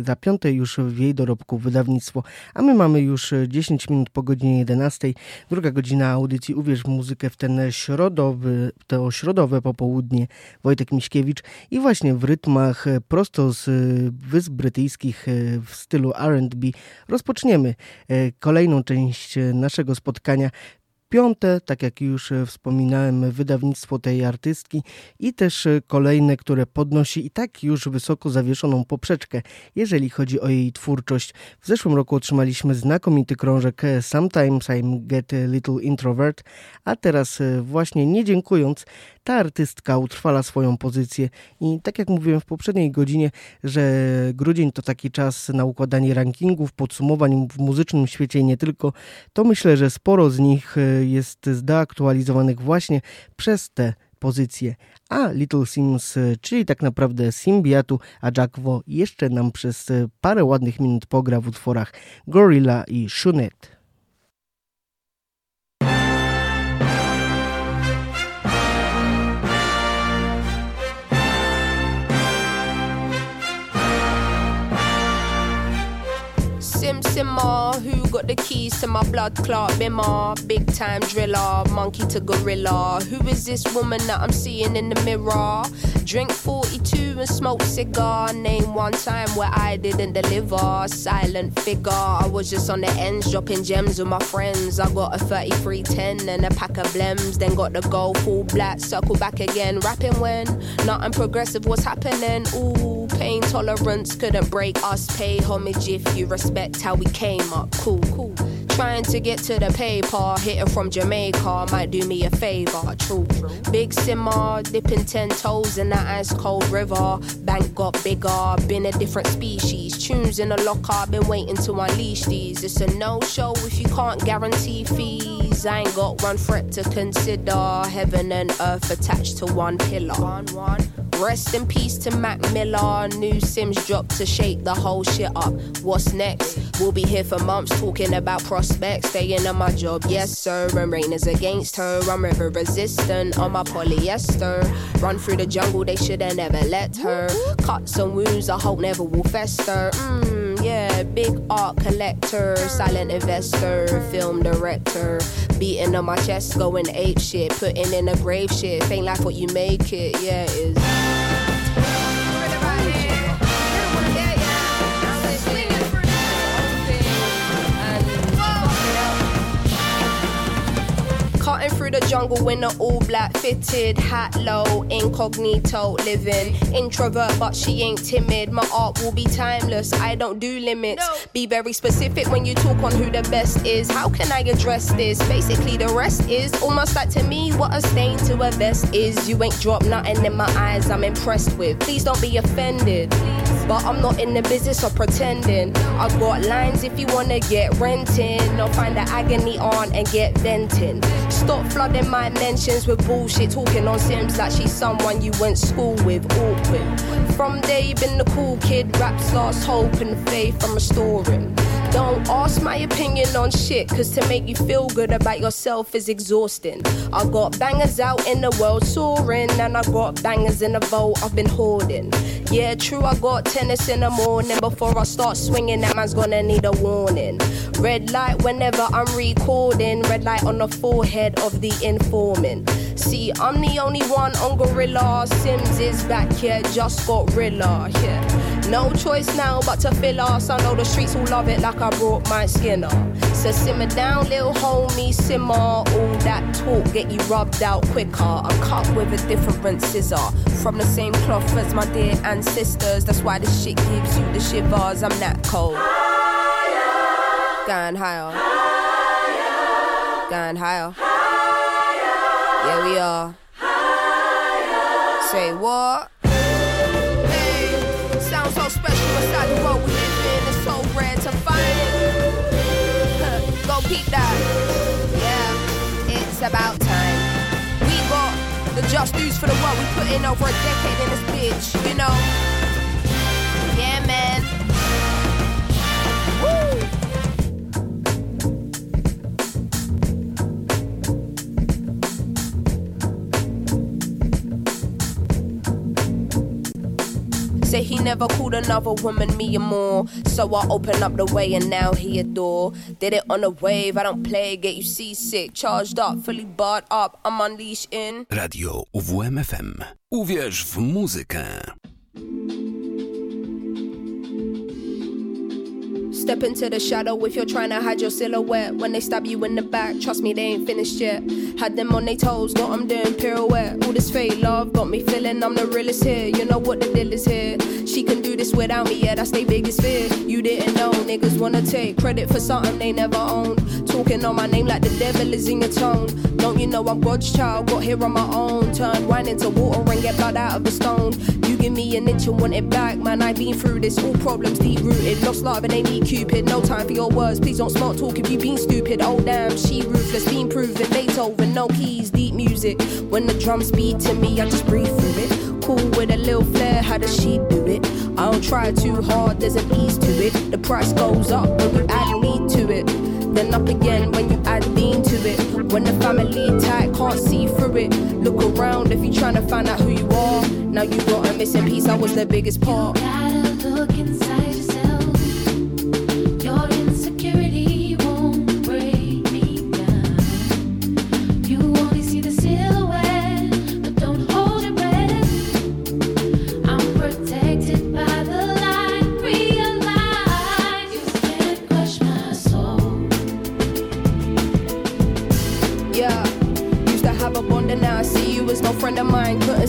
za piąte już w jej dorobku wydawnictwo, a my mamy już 10 minut po godzinie 11, druga godzina audycji Uwierz w muzykę w ten środowy, to środowe popołudnie. Wojtek Miśkiewicz i właśnie w rytmach e, prosto z e, Wysp Brytyjskich e, w stylu R&B rozpoczniemy e, kolejną część e, naszego spotkania Piąte, tak jak już e, wspominałem, wydawnictwo tej artystki i też e, kolejne, które podnosi i tak już wysoko zawieszoną poprzeczkę, jeżeli chodzi o jej twórczość. W zeszłym roku otrzymaliśmy znakomity krążek e, Sometimes I'm Get a Little Introvert, a teraz właśnie nie dziękując, ta artystka utrwala swoją pozycję i tak jak mówiłem w poprzedniej godzinie, że grudzień to taki czas na układanie rankingów, podsumowań w muzycznym świecie i nie tylko, to myślę, że sporo z nich jest zdeaktualizowanych właśnie przez te pozycje. A Little Sims, czyli tak naprawdę Symbiatu, a Jackwo jeszcze nam przez parę ładnych minut pogra w utworach Gorilla i Shunet. Simmer, who got the keys to my blood clot bimmer? Big time driller, monkey to gorilla. Who is this woman that I'm seeing in the mirror? Drink 42 and smoke cigar. Name one time where I didn't deliver. Silent figure, I was just on the ends dropping gems with my friends. I got a 3310 and a pack of blems. Then got the gold full black, circle back again. Rapping when nothing progressive was happening. Ooh, pain tolerance couldn't break us. Pay homage if you respect how we came up. Cool, cool. Trying to get to the paper, hitting from Jamaica might do me a favor. True, big simmer, dipping ten toes in that ice cold river. Bank got bigger, been a different species. Tunes in the locker, been waiting to unleash these. It's a no show if you can't guarantee fees. I ain't got one threat to consider. Heaven and earth attached to one pillar. One, one. Rest in peace to Mac Miller. New Sims dropped to shake the whole shit up. What's next? We'll be here for months talking about prospects. Staying on my job, yes sir. And rain is against her. I'm river resistant on my polyester. Run through the jungle, they should have never let her. Cuts and wounds, I hope never will fester. Mmm, yeah, big art collector, silent investor, film director. Beating on my chest, going ape shit, putting in a grave shit. Ain't like what you make it, yeah, is. Through the jungle in an all black fitted hat low, incognito living. Introvert, but she ain't timid. My art will be timeless. I don't do limits. Be very specific when you talk on who the best is. How can I address this? Basically, the rest is almost like to me what a stain to a vest is. You ain't dropped nothing in my eyes. I'm impressed with. Please don't be offended. But I'm not in the business of pretending. I've got lines if you wanna get renting. Or find the agony on and get venting. Stop flooding my mentions with bullshit. Talking on Sims like she's someone you went school with. Awkward. From day been the cool kid. Raps lost hope and faith I'm restoring. Don't ask my opinion on shit, cause to make you feel good about yourself is exhausting. I got bangers out in the world soaring, and I got bangers in the vault I've been hoarding. Yeah, true, I got tennis in the morning. Before I start swinging, that man's gonna need a warning. Red light whenever I'm recording, red light on the forehead of the informant. See, I'm the only one on Gorilla. Sims is back here, just got Rilla. Yeah. No choice now but to fill us. I know the streets will love it like I brought my skin up. So simmer down, little homie, simmer. All that talk get you rubbed out quicker. I'm cut with a different scissor. From the same cloth as my dear ancestors. That's why this shit gives you the shivers. I'm that cold. Going higher. higher. Going higher. higher. Yeah, we are. Higher. Say what? Yeah, it's about time. We got the just dues for the work we put in over a decade in this bitch, you know? Say he never called another woman me or more. So I open up the way and now he adore. Did it on a wave, I don't play, get you seasick. Charged up, fully barred up, I'm unleashed in. Radio UWMFM. Uwierz w muzykę. Step into the shadow if you're trying to hide your silhouette. When they stab you in the back, trust me, they ain't finished yet. Had them on their toes, got them doing pirouette. All this fake love got me feeling I'm the realest here. You know what the deal is here. She can do this without me, yeah, that's their biggest fear. You didn't know, niggas wanna take credit for something they never owned. Talking on my name like the devil is in your tone. Don't you know I'm God's child, got here on my own. Turn wine into water and get blood out of a stone. You give me an inch and want it back, man. I've been through this, all problems deep rooted. Lost love and they need Cupid. No time for your words, please don't smart talk if you been stupid. Oh damn, she ruthless, been proven. Beethoven, no keys, deep music. When the drums beat to me, I just breathe through it. Cool with a little flair, how does she do it? I don't try too hard, there's an ease to it. The price goes up when you add me to it. Then up again when you add bean to it. When the family tight, can't see through it. Look around if you're trying to find out who you are. Now you got a missing piece, I was the biggest part. Gotta look inside yourself.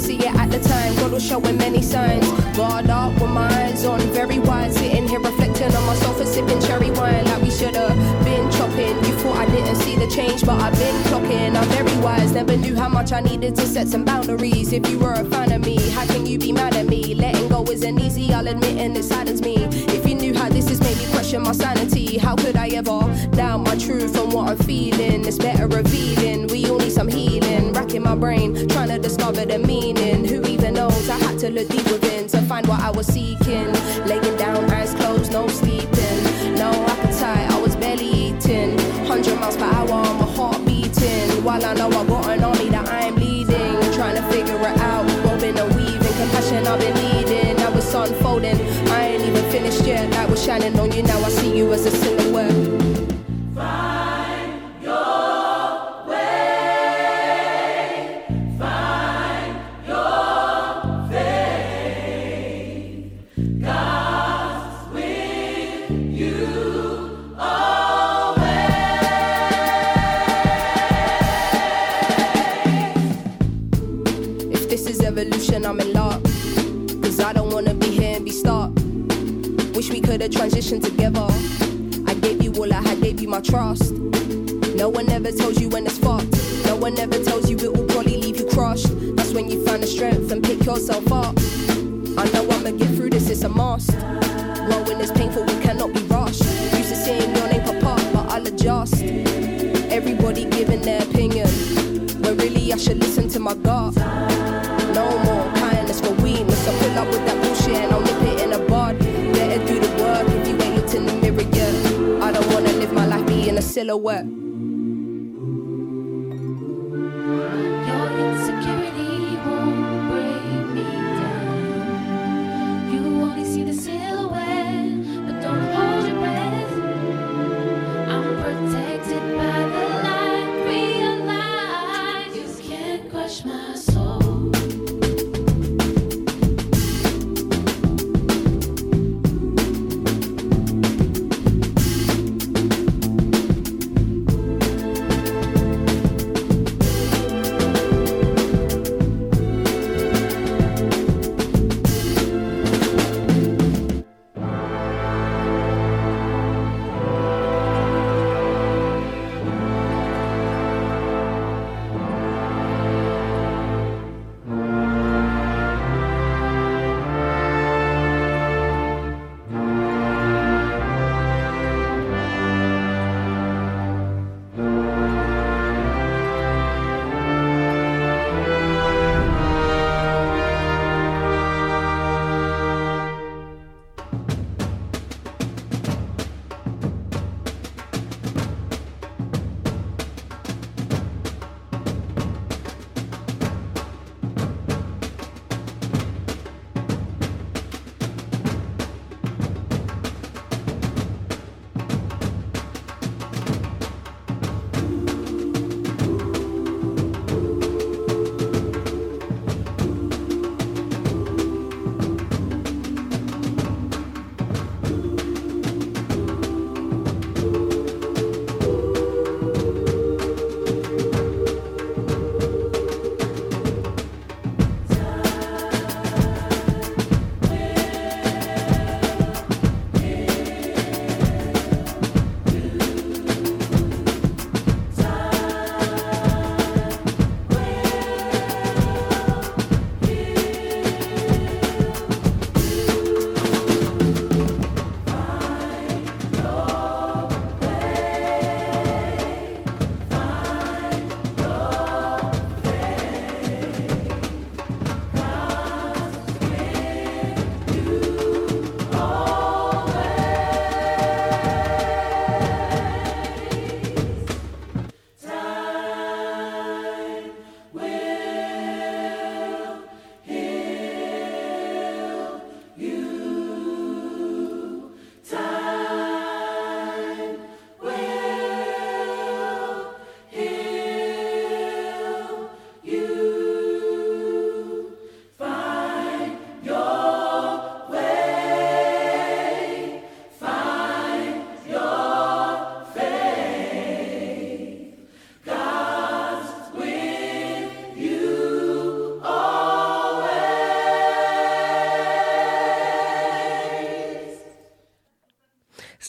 See it at the time. God was showing many signs. Guard up with my eyes on, very wide. Sitting here reflecting on my sofa, sipping cherry wine like we should have been chopping. You thought I didn't see the change, but I've been clocking. I'm very wise. Never knew how much I needed to set some boundaries. If you were a fan of me, how can you be mad at me? Letting go isn't easy, I'll admit, and it saddens me. If you knew how this has made me question my sanity, how could I ever doubt my truth and what I'm feeling? It's better revealing. We all need some healing. Racking my brain, trying to discover the meaning. Who even knows? I had to look deep within to find what I was seeking. Laying down, eyes closed, no sleeping. No appetite, I was barely eating. 100 miles per hour, my heart beating. While I know I got an army that I'm leading. Trying to figure it out, woven and weaving. Compassion I've been needing. Now it's unfolding. I ain't even finished yet. Light was shining on you, now I see you as a silhouette. Could've transitioned together. I gave you all I had, gave you my trust. No one ever tells you when it's fucked. No one ever tells you it will probably leave you crushed. That's when you find the strength and pick yourself up. I know I'ma get through this, it's a must. Growing is painful, we cannot be rushed. Used to seeing your name pop up, but I'll adjust. Everybody giving their opinion. When really I should listen to my gut. still at work.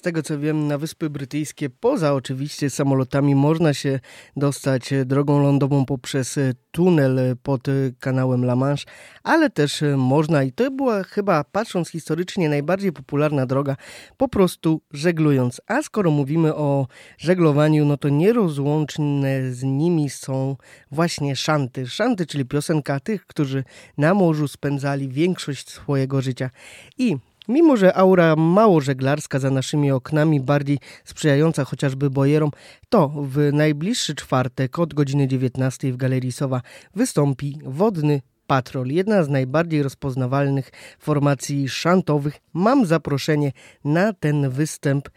Tego co wiem, na Wyspy Brytyjskie, poza oczywiście samolotami, można się dostać drogą lądową poprzez tunel pod kanałem La Manche, ale też można, i to była chyba, patrząc historycznie, najbardziej popularna droga, po prostu żeglując. A skoro mówimy o żeglowaniu, no to nierozłączne z nimi są właśnie szanty. Szanty, czyli piosenka tych, którzy na morzu spędzali większość swojego życia. I Mimo, że aura mało żeglarska za naszymi oknami, bardziej sprzyjająca chociażby bojerom, to w najbliższy czwartek od godziny 19 w Galerii Sowa wystąpi Wodny Patrol, jedna z najbardziej rozpoznawalnych formacji szantowych. Mam zaproszenie na ten występ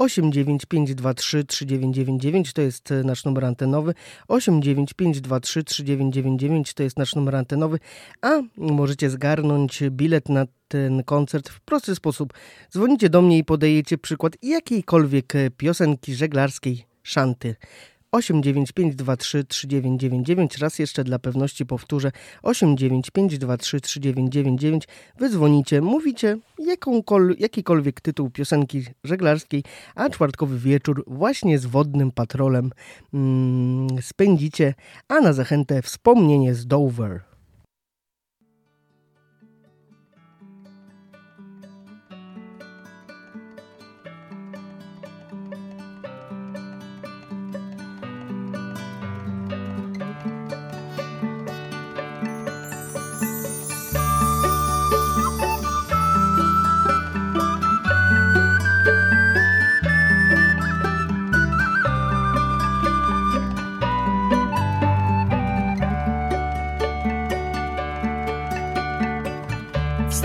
89523 3999 to jest e, nasz numer antenowy. 89523 3999 to jest nasz numer antenowy, a możecie zgarnąć bilet na ten koncert w prosty sposób. Dzwonicie do mnie i podajecie przykład jakiejkolwiek e, piosenki żeglarskiej, szanty. 89523 3999. Raz jeszcze dla pewności powtórzę 89523 3999. Wydzwonicie, mówicie jakikolwiek tytuł piosenki żeglarskiej, a czwartkowy wieczór właśnie z wodnym patrolem mm, spędzicie, a na zachętę wspomnienie z Dover.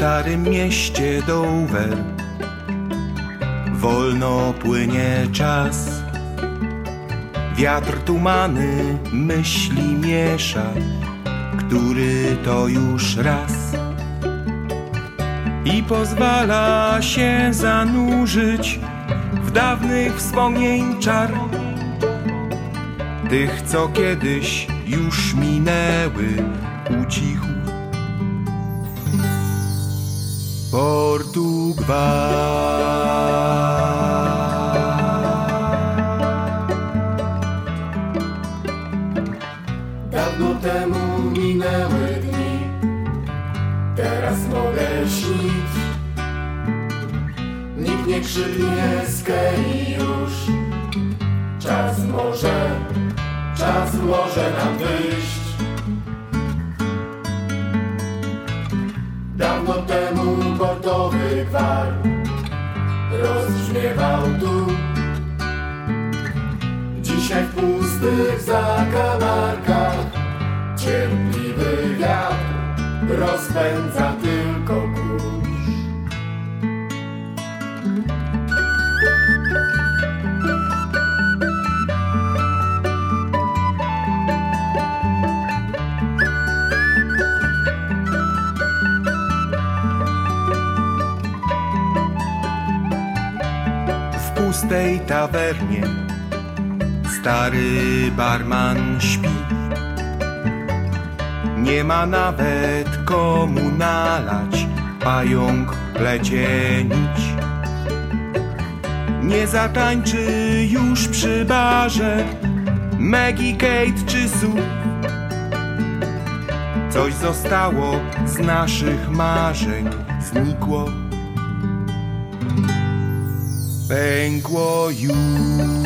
Starym mieście Dover wolno płynie czas. Wiatr tumany myśli miesza, który to już raz. I pozwala się zanurzyć w dawnych wspomnień czar. Tych, co kiedyś już minęły, ucichł Portugwa. Dawno temu minęły dni, teraz mogę śnić. Nikt nie krzyknie z już. Czas może, czas może nam wyjść. Dawno temu portowy gwar rozbrzmiewał tu. Dzisiaj w pustych zakamarkach cierpliwy wiatr rozpędza tylko kurz. Pustej tawernie stary barman śpi. Nie ma nawet komu nalać, pająk plecie nić. Nie zatańczy już przy barze Maggie, Kate czy Sue. Coś zostało z naszych marzeń, znikło. Pękło już. Dawno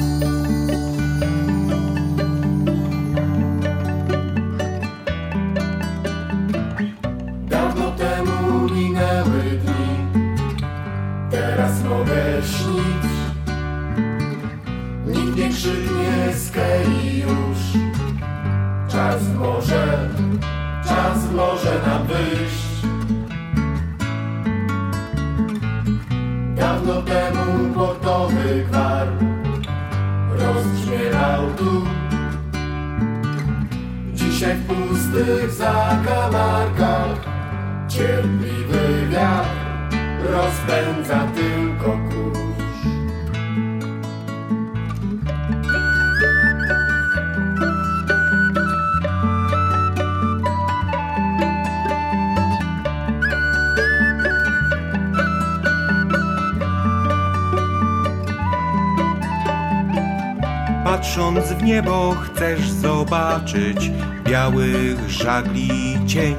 zobaczyć białych żagli cień.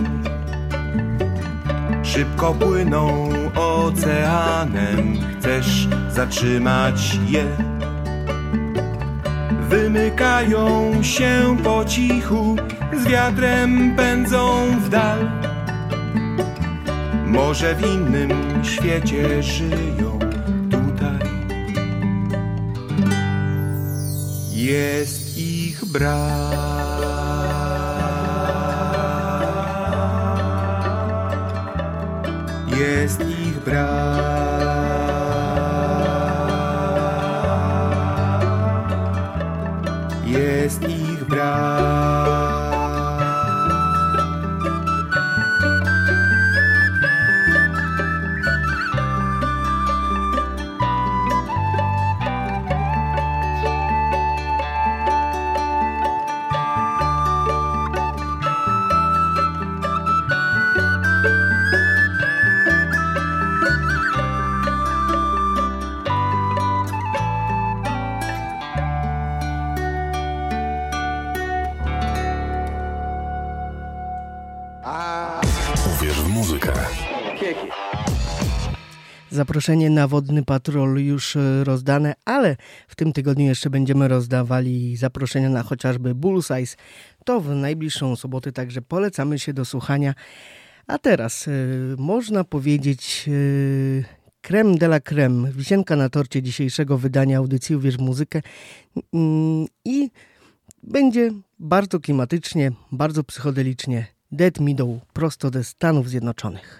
Szybko płyną oceanem, chcesz zatrzymać je. Wymykają się po cichu, z wiatrem pędzą w dal. Może w innym świecie żyją tutaj. Jest ich brak. Jest ich brak. Zaproszenie na wodny patrol już e, rozdane, ale w tym tygodniu jeszcze będziemy rozdawali zaproszenia na chociażby Bullsize. To w najbliższą sobotę, także polecamy się do słuchania. A teraz e, można powiedzieć e, creme de la creme, wisienka na torcie dzisiejszego wydania audycji Uwierz muzykę Mm, i będzie bardzo klimatycznie, bardzo psychodelicznie. Dead Meadow prosto ze Stanów Zjednoczonych.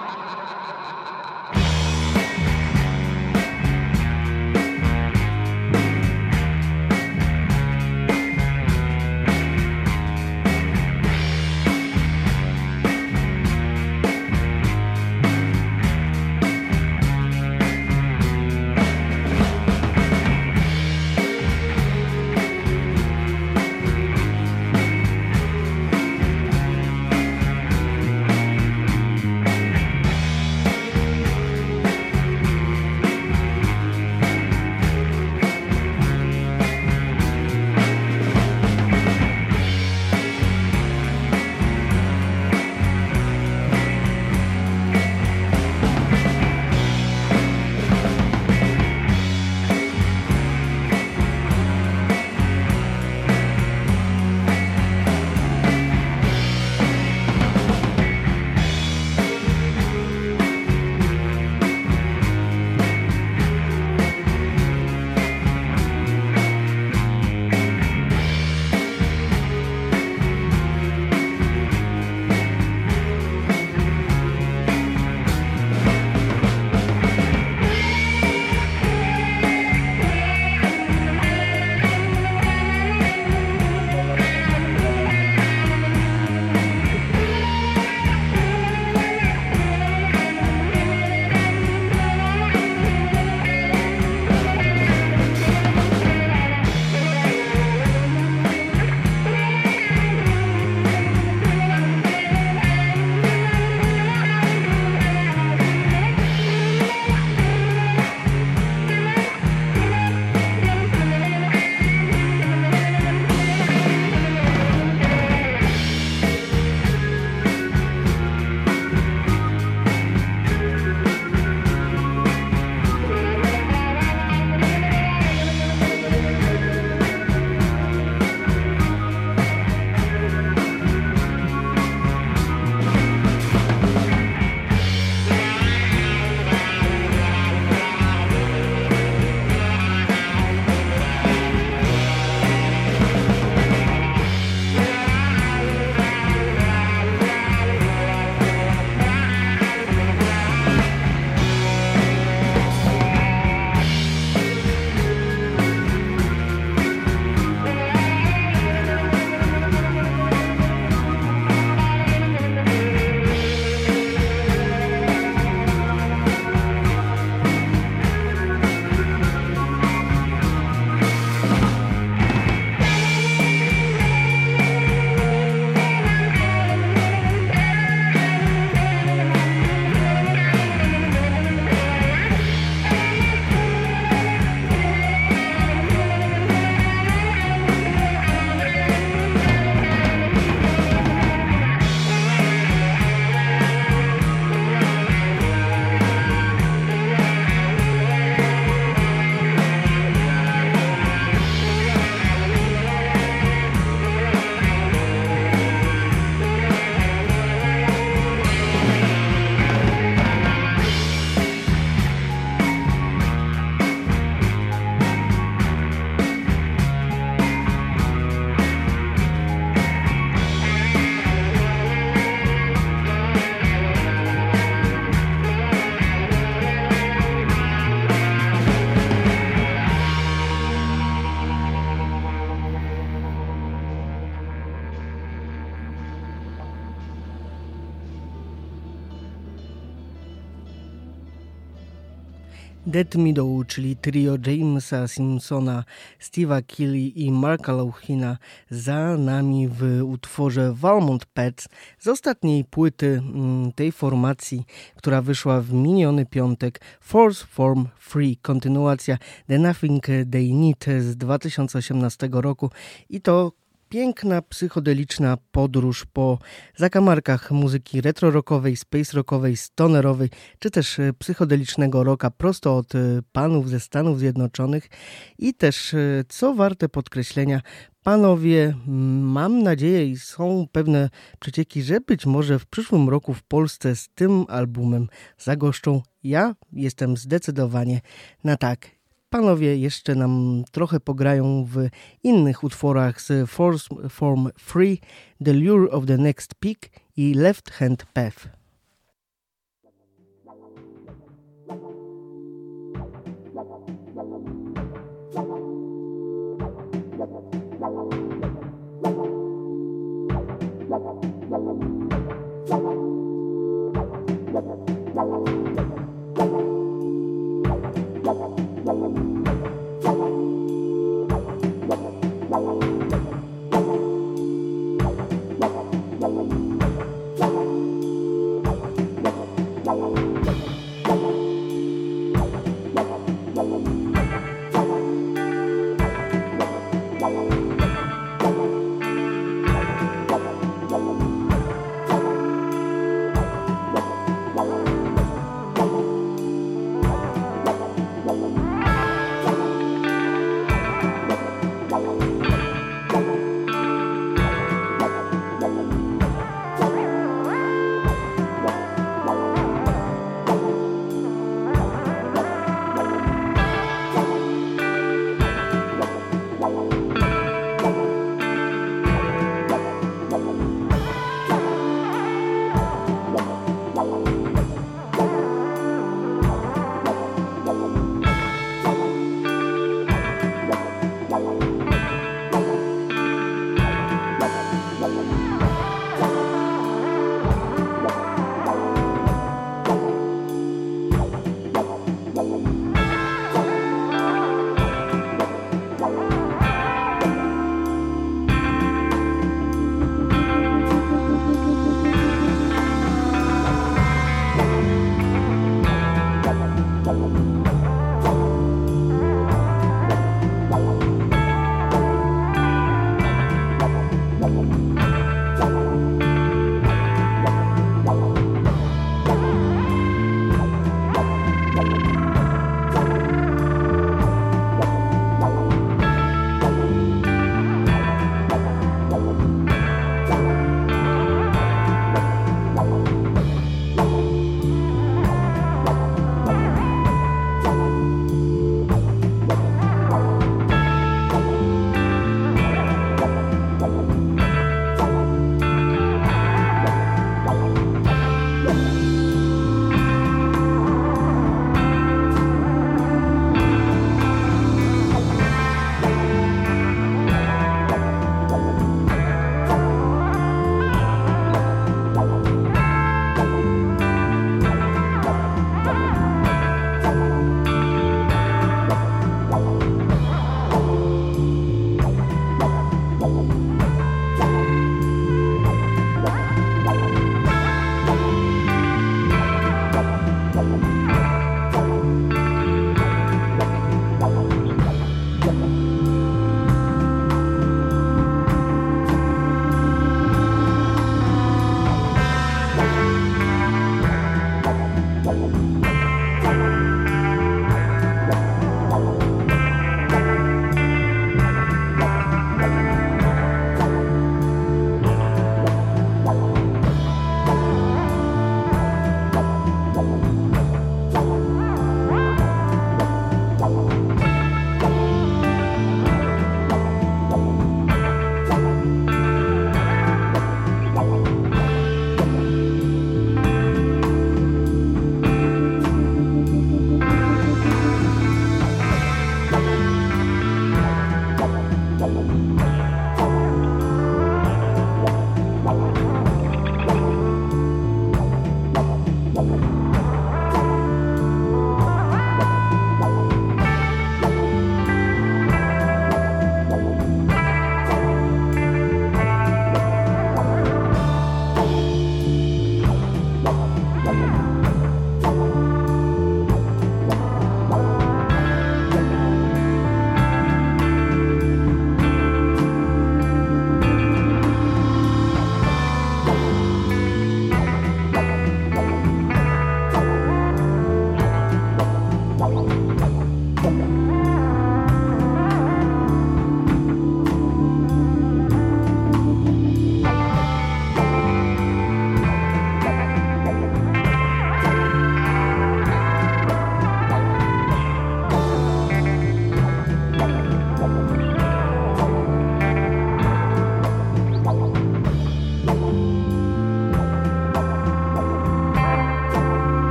Dead Meadow, czyli trio Jamesa Simpsona, Steve'a Kelly i Marka Lauchina za nami w utworze Valmont Pets z ostatniej płyty mm, tej formacji, która wyszła w miniony piątek Force Form Free, kontynuacja The Nothing They Need z 2018 roku i to piękna, psychodeliczna podróż po zakamarkach muzyki retro-rockowej, space-rockowej, stonerowej, czy też e, psychodelicznego rocka prosto od e, panów ze Stanów Zjednoczonych i też, e, co warte podkreślenia, Panowie, mam nadzieję i są pewne przecieki, że być może w przyszłym roku w Polsce z tym albumem zagoszczą. Ja jestem zdecydowanie na tak. Panowie jeszcze nam trochę pograją w innych utworach z Force Form Free, The Lure of the Next Peak i Left Hand Path.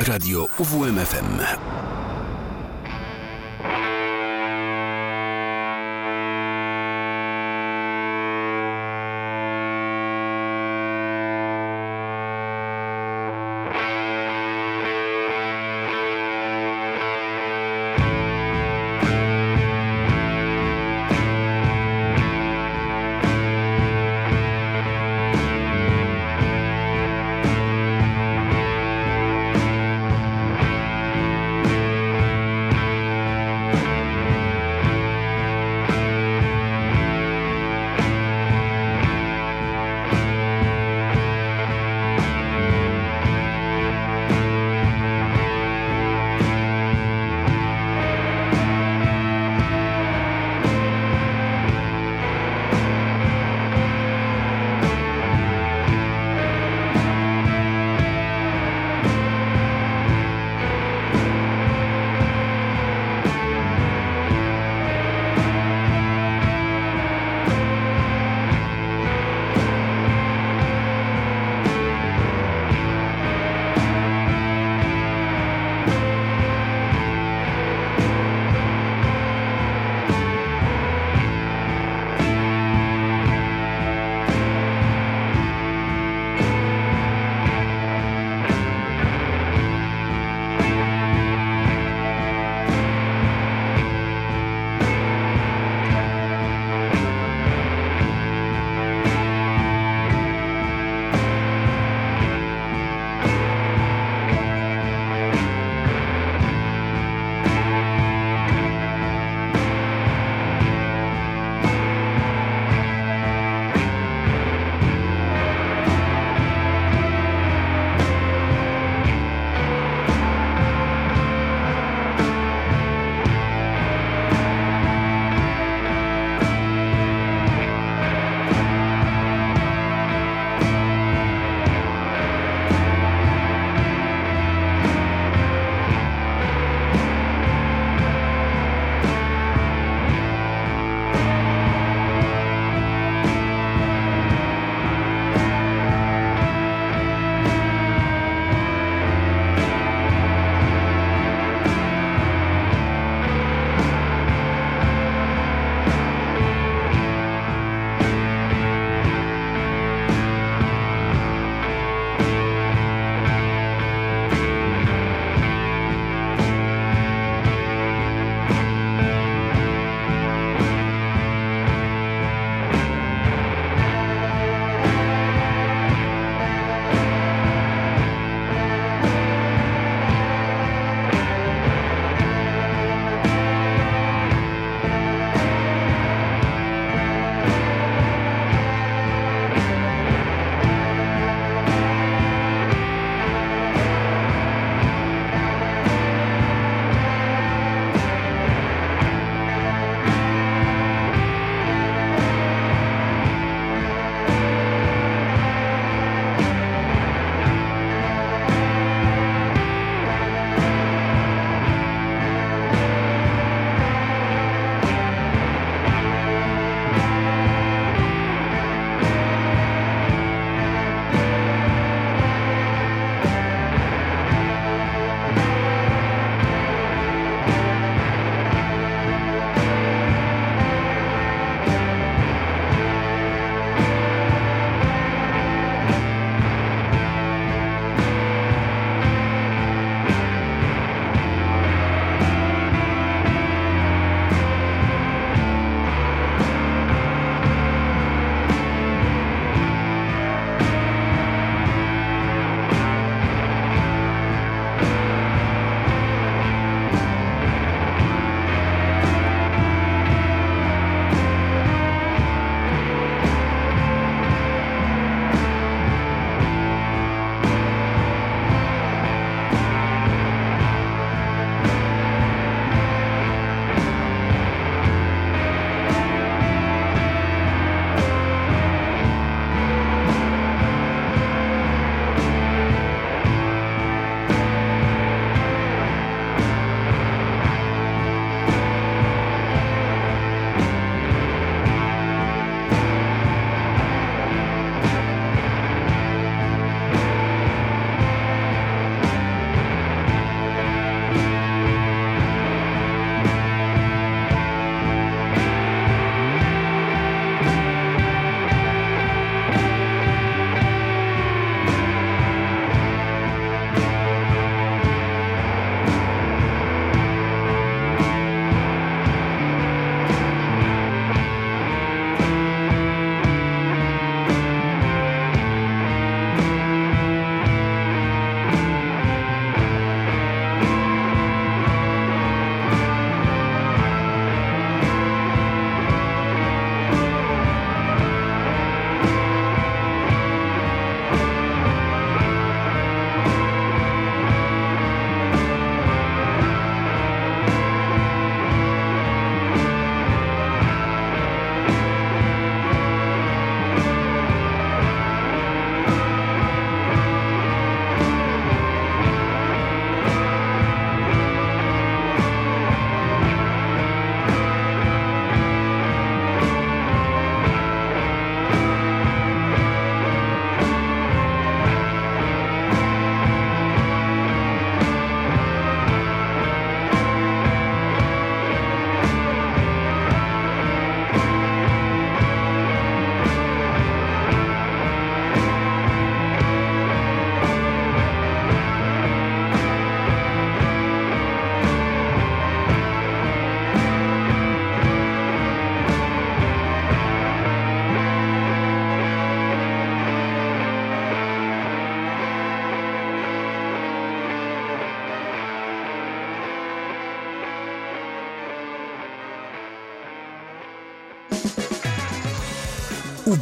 Radio UWMFM.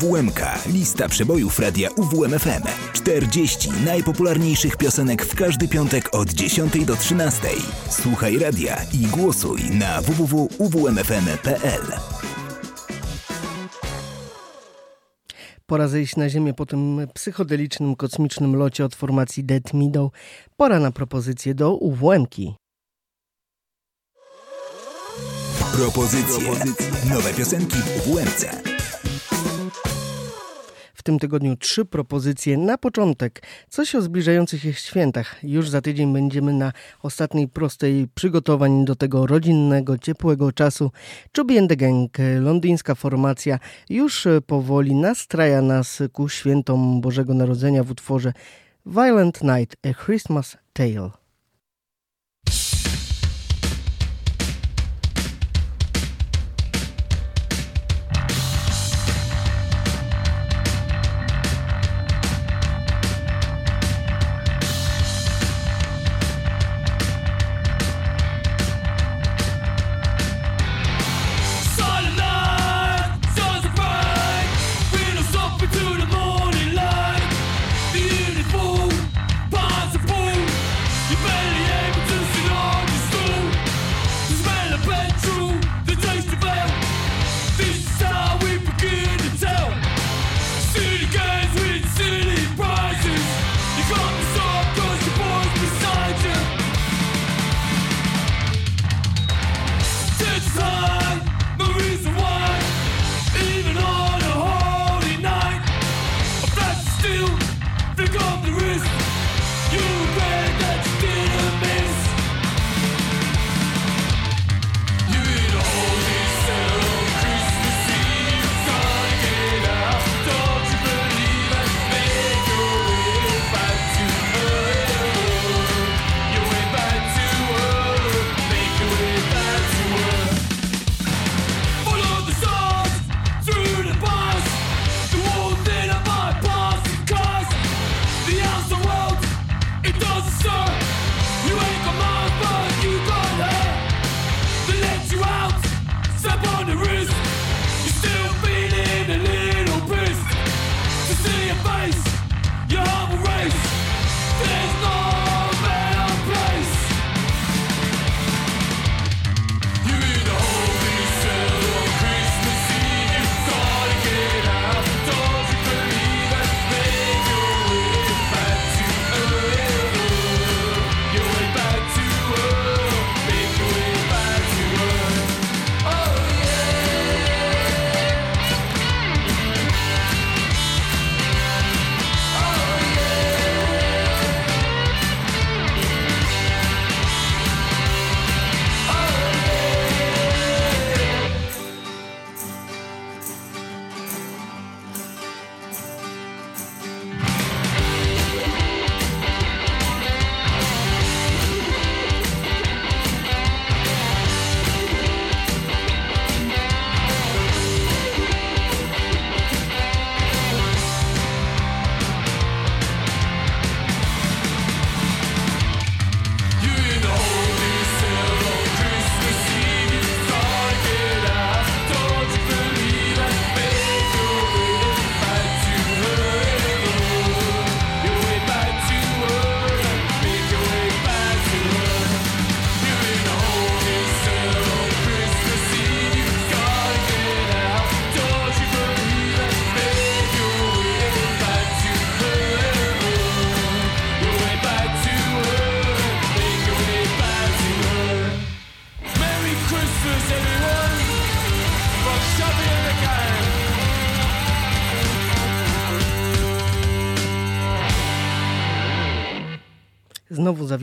UWMK. Lista przebojów radia UWMFM. 40 najpopularniejszych piosenek w każdy piątek od 10 do 13. Słuchaj radia i głosuj na www.uwmfm.pl. Pora zejść na ziemię po tym psychodelicznym, kosmicznym locie od formacji Dead Meadow. Pora na propozycję do UWM-ki. Propozycje. Nowe piosenki w UWMC. W tym tygodniu trzy propozycje. Na początek coś o zbliżających się świętach. Już za tydzień będziemy na ostatniej prostej przygotowań do tego rodzinnego, ciepłego czasu. Chubby and the Gang, londyńska formacja, już powoli nastraja nas ku świętom Bożego Narodzenia w utworze Violent Night, A Christmas Tale.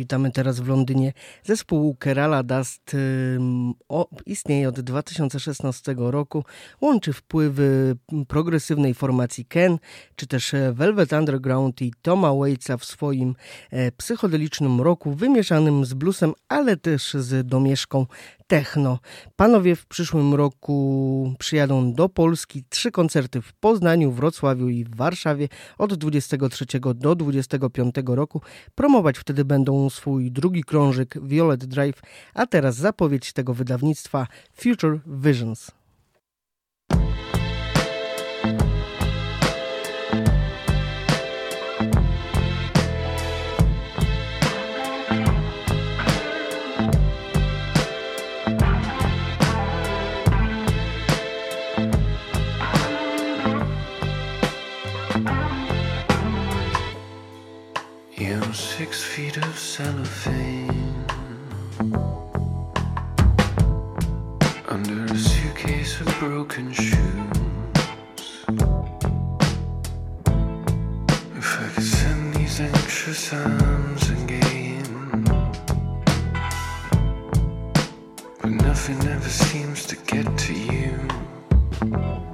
это teraz w Londynie. Zespół Kerala Dust istnieje od 2016 roku. Łączy wpływy progresywnej formacji Ken, czy też e, Velvet Underground i Toma Waitsa w swoim e, psychodelicznym roku, wymieszanym z bluesem, ale też z domieszką techno. Panowie w przyszłym roku przyjadą do Polski. Trzy koncerty w Poznaniu, Wrocławiu i w Warszawie od 23 do 25 roku. Promować wtedy będą swój swój drugi krążek Violet Drive, a teraz zapowiedź tego wydawnictwa Future Visions. six feet of celery. broken shoes. If I could send these anxious arms again, but nothing ever seems to get to you.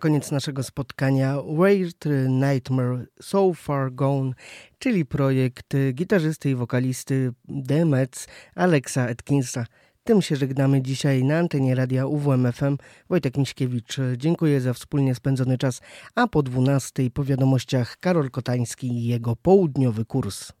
koniec naszego spotkania Weird Nightmare So Far Gone, czyli projekt gitarzysty i wokalisty The Mets Alexa Atkinsa. Tym się żegnamy dzisiaj na antenie radia UWMFM. Wojtek Miśkiewicz, dziękuję za wspólnie spędzony czas, a po 12 po wiadomościach Karol Kotański i jego południowy kurs.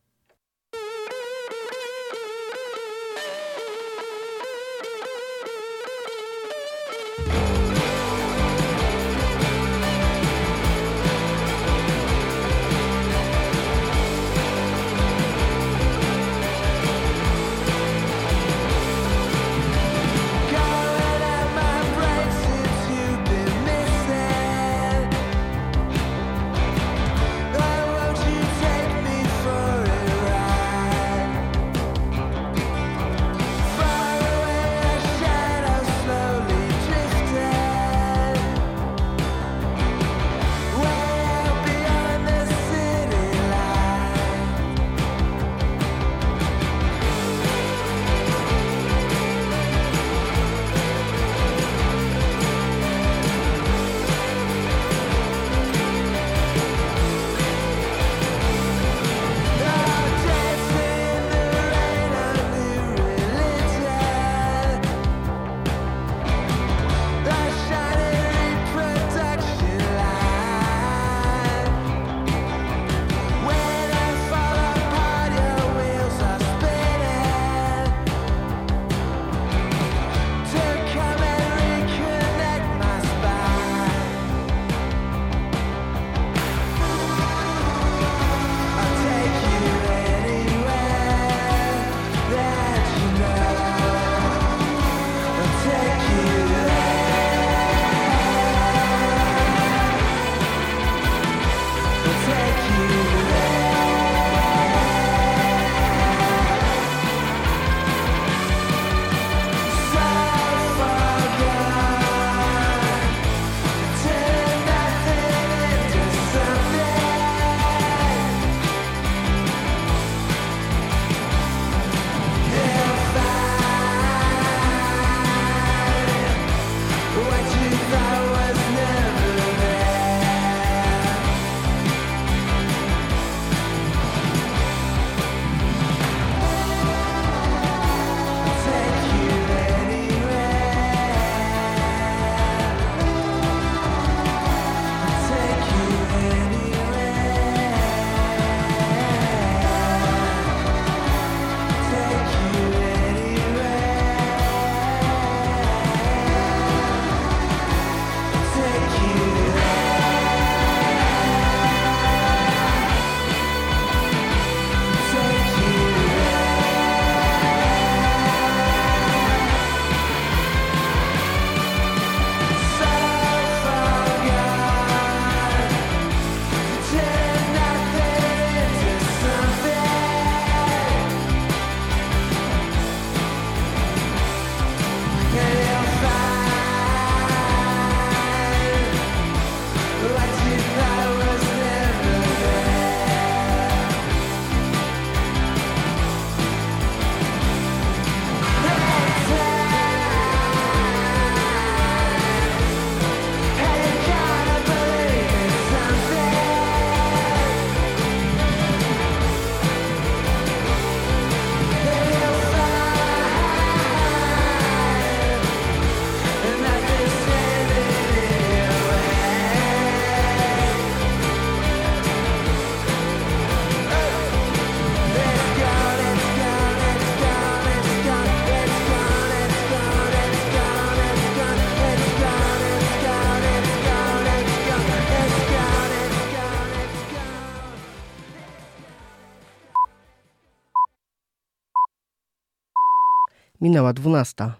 Minęła dwunasta.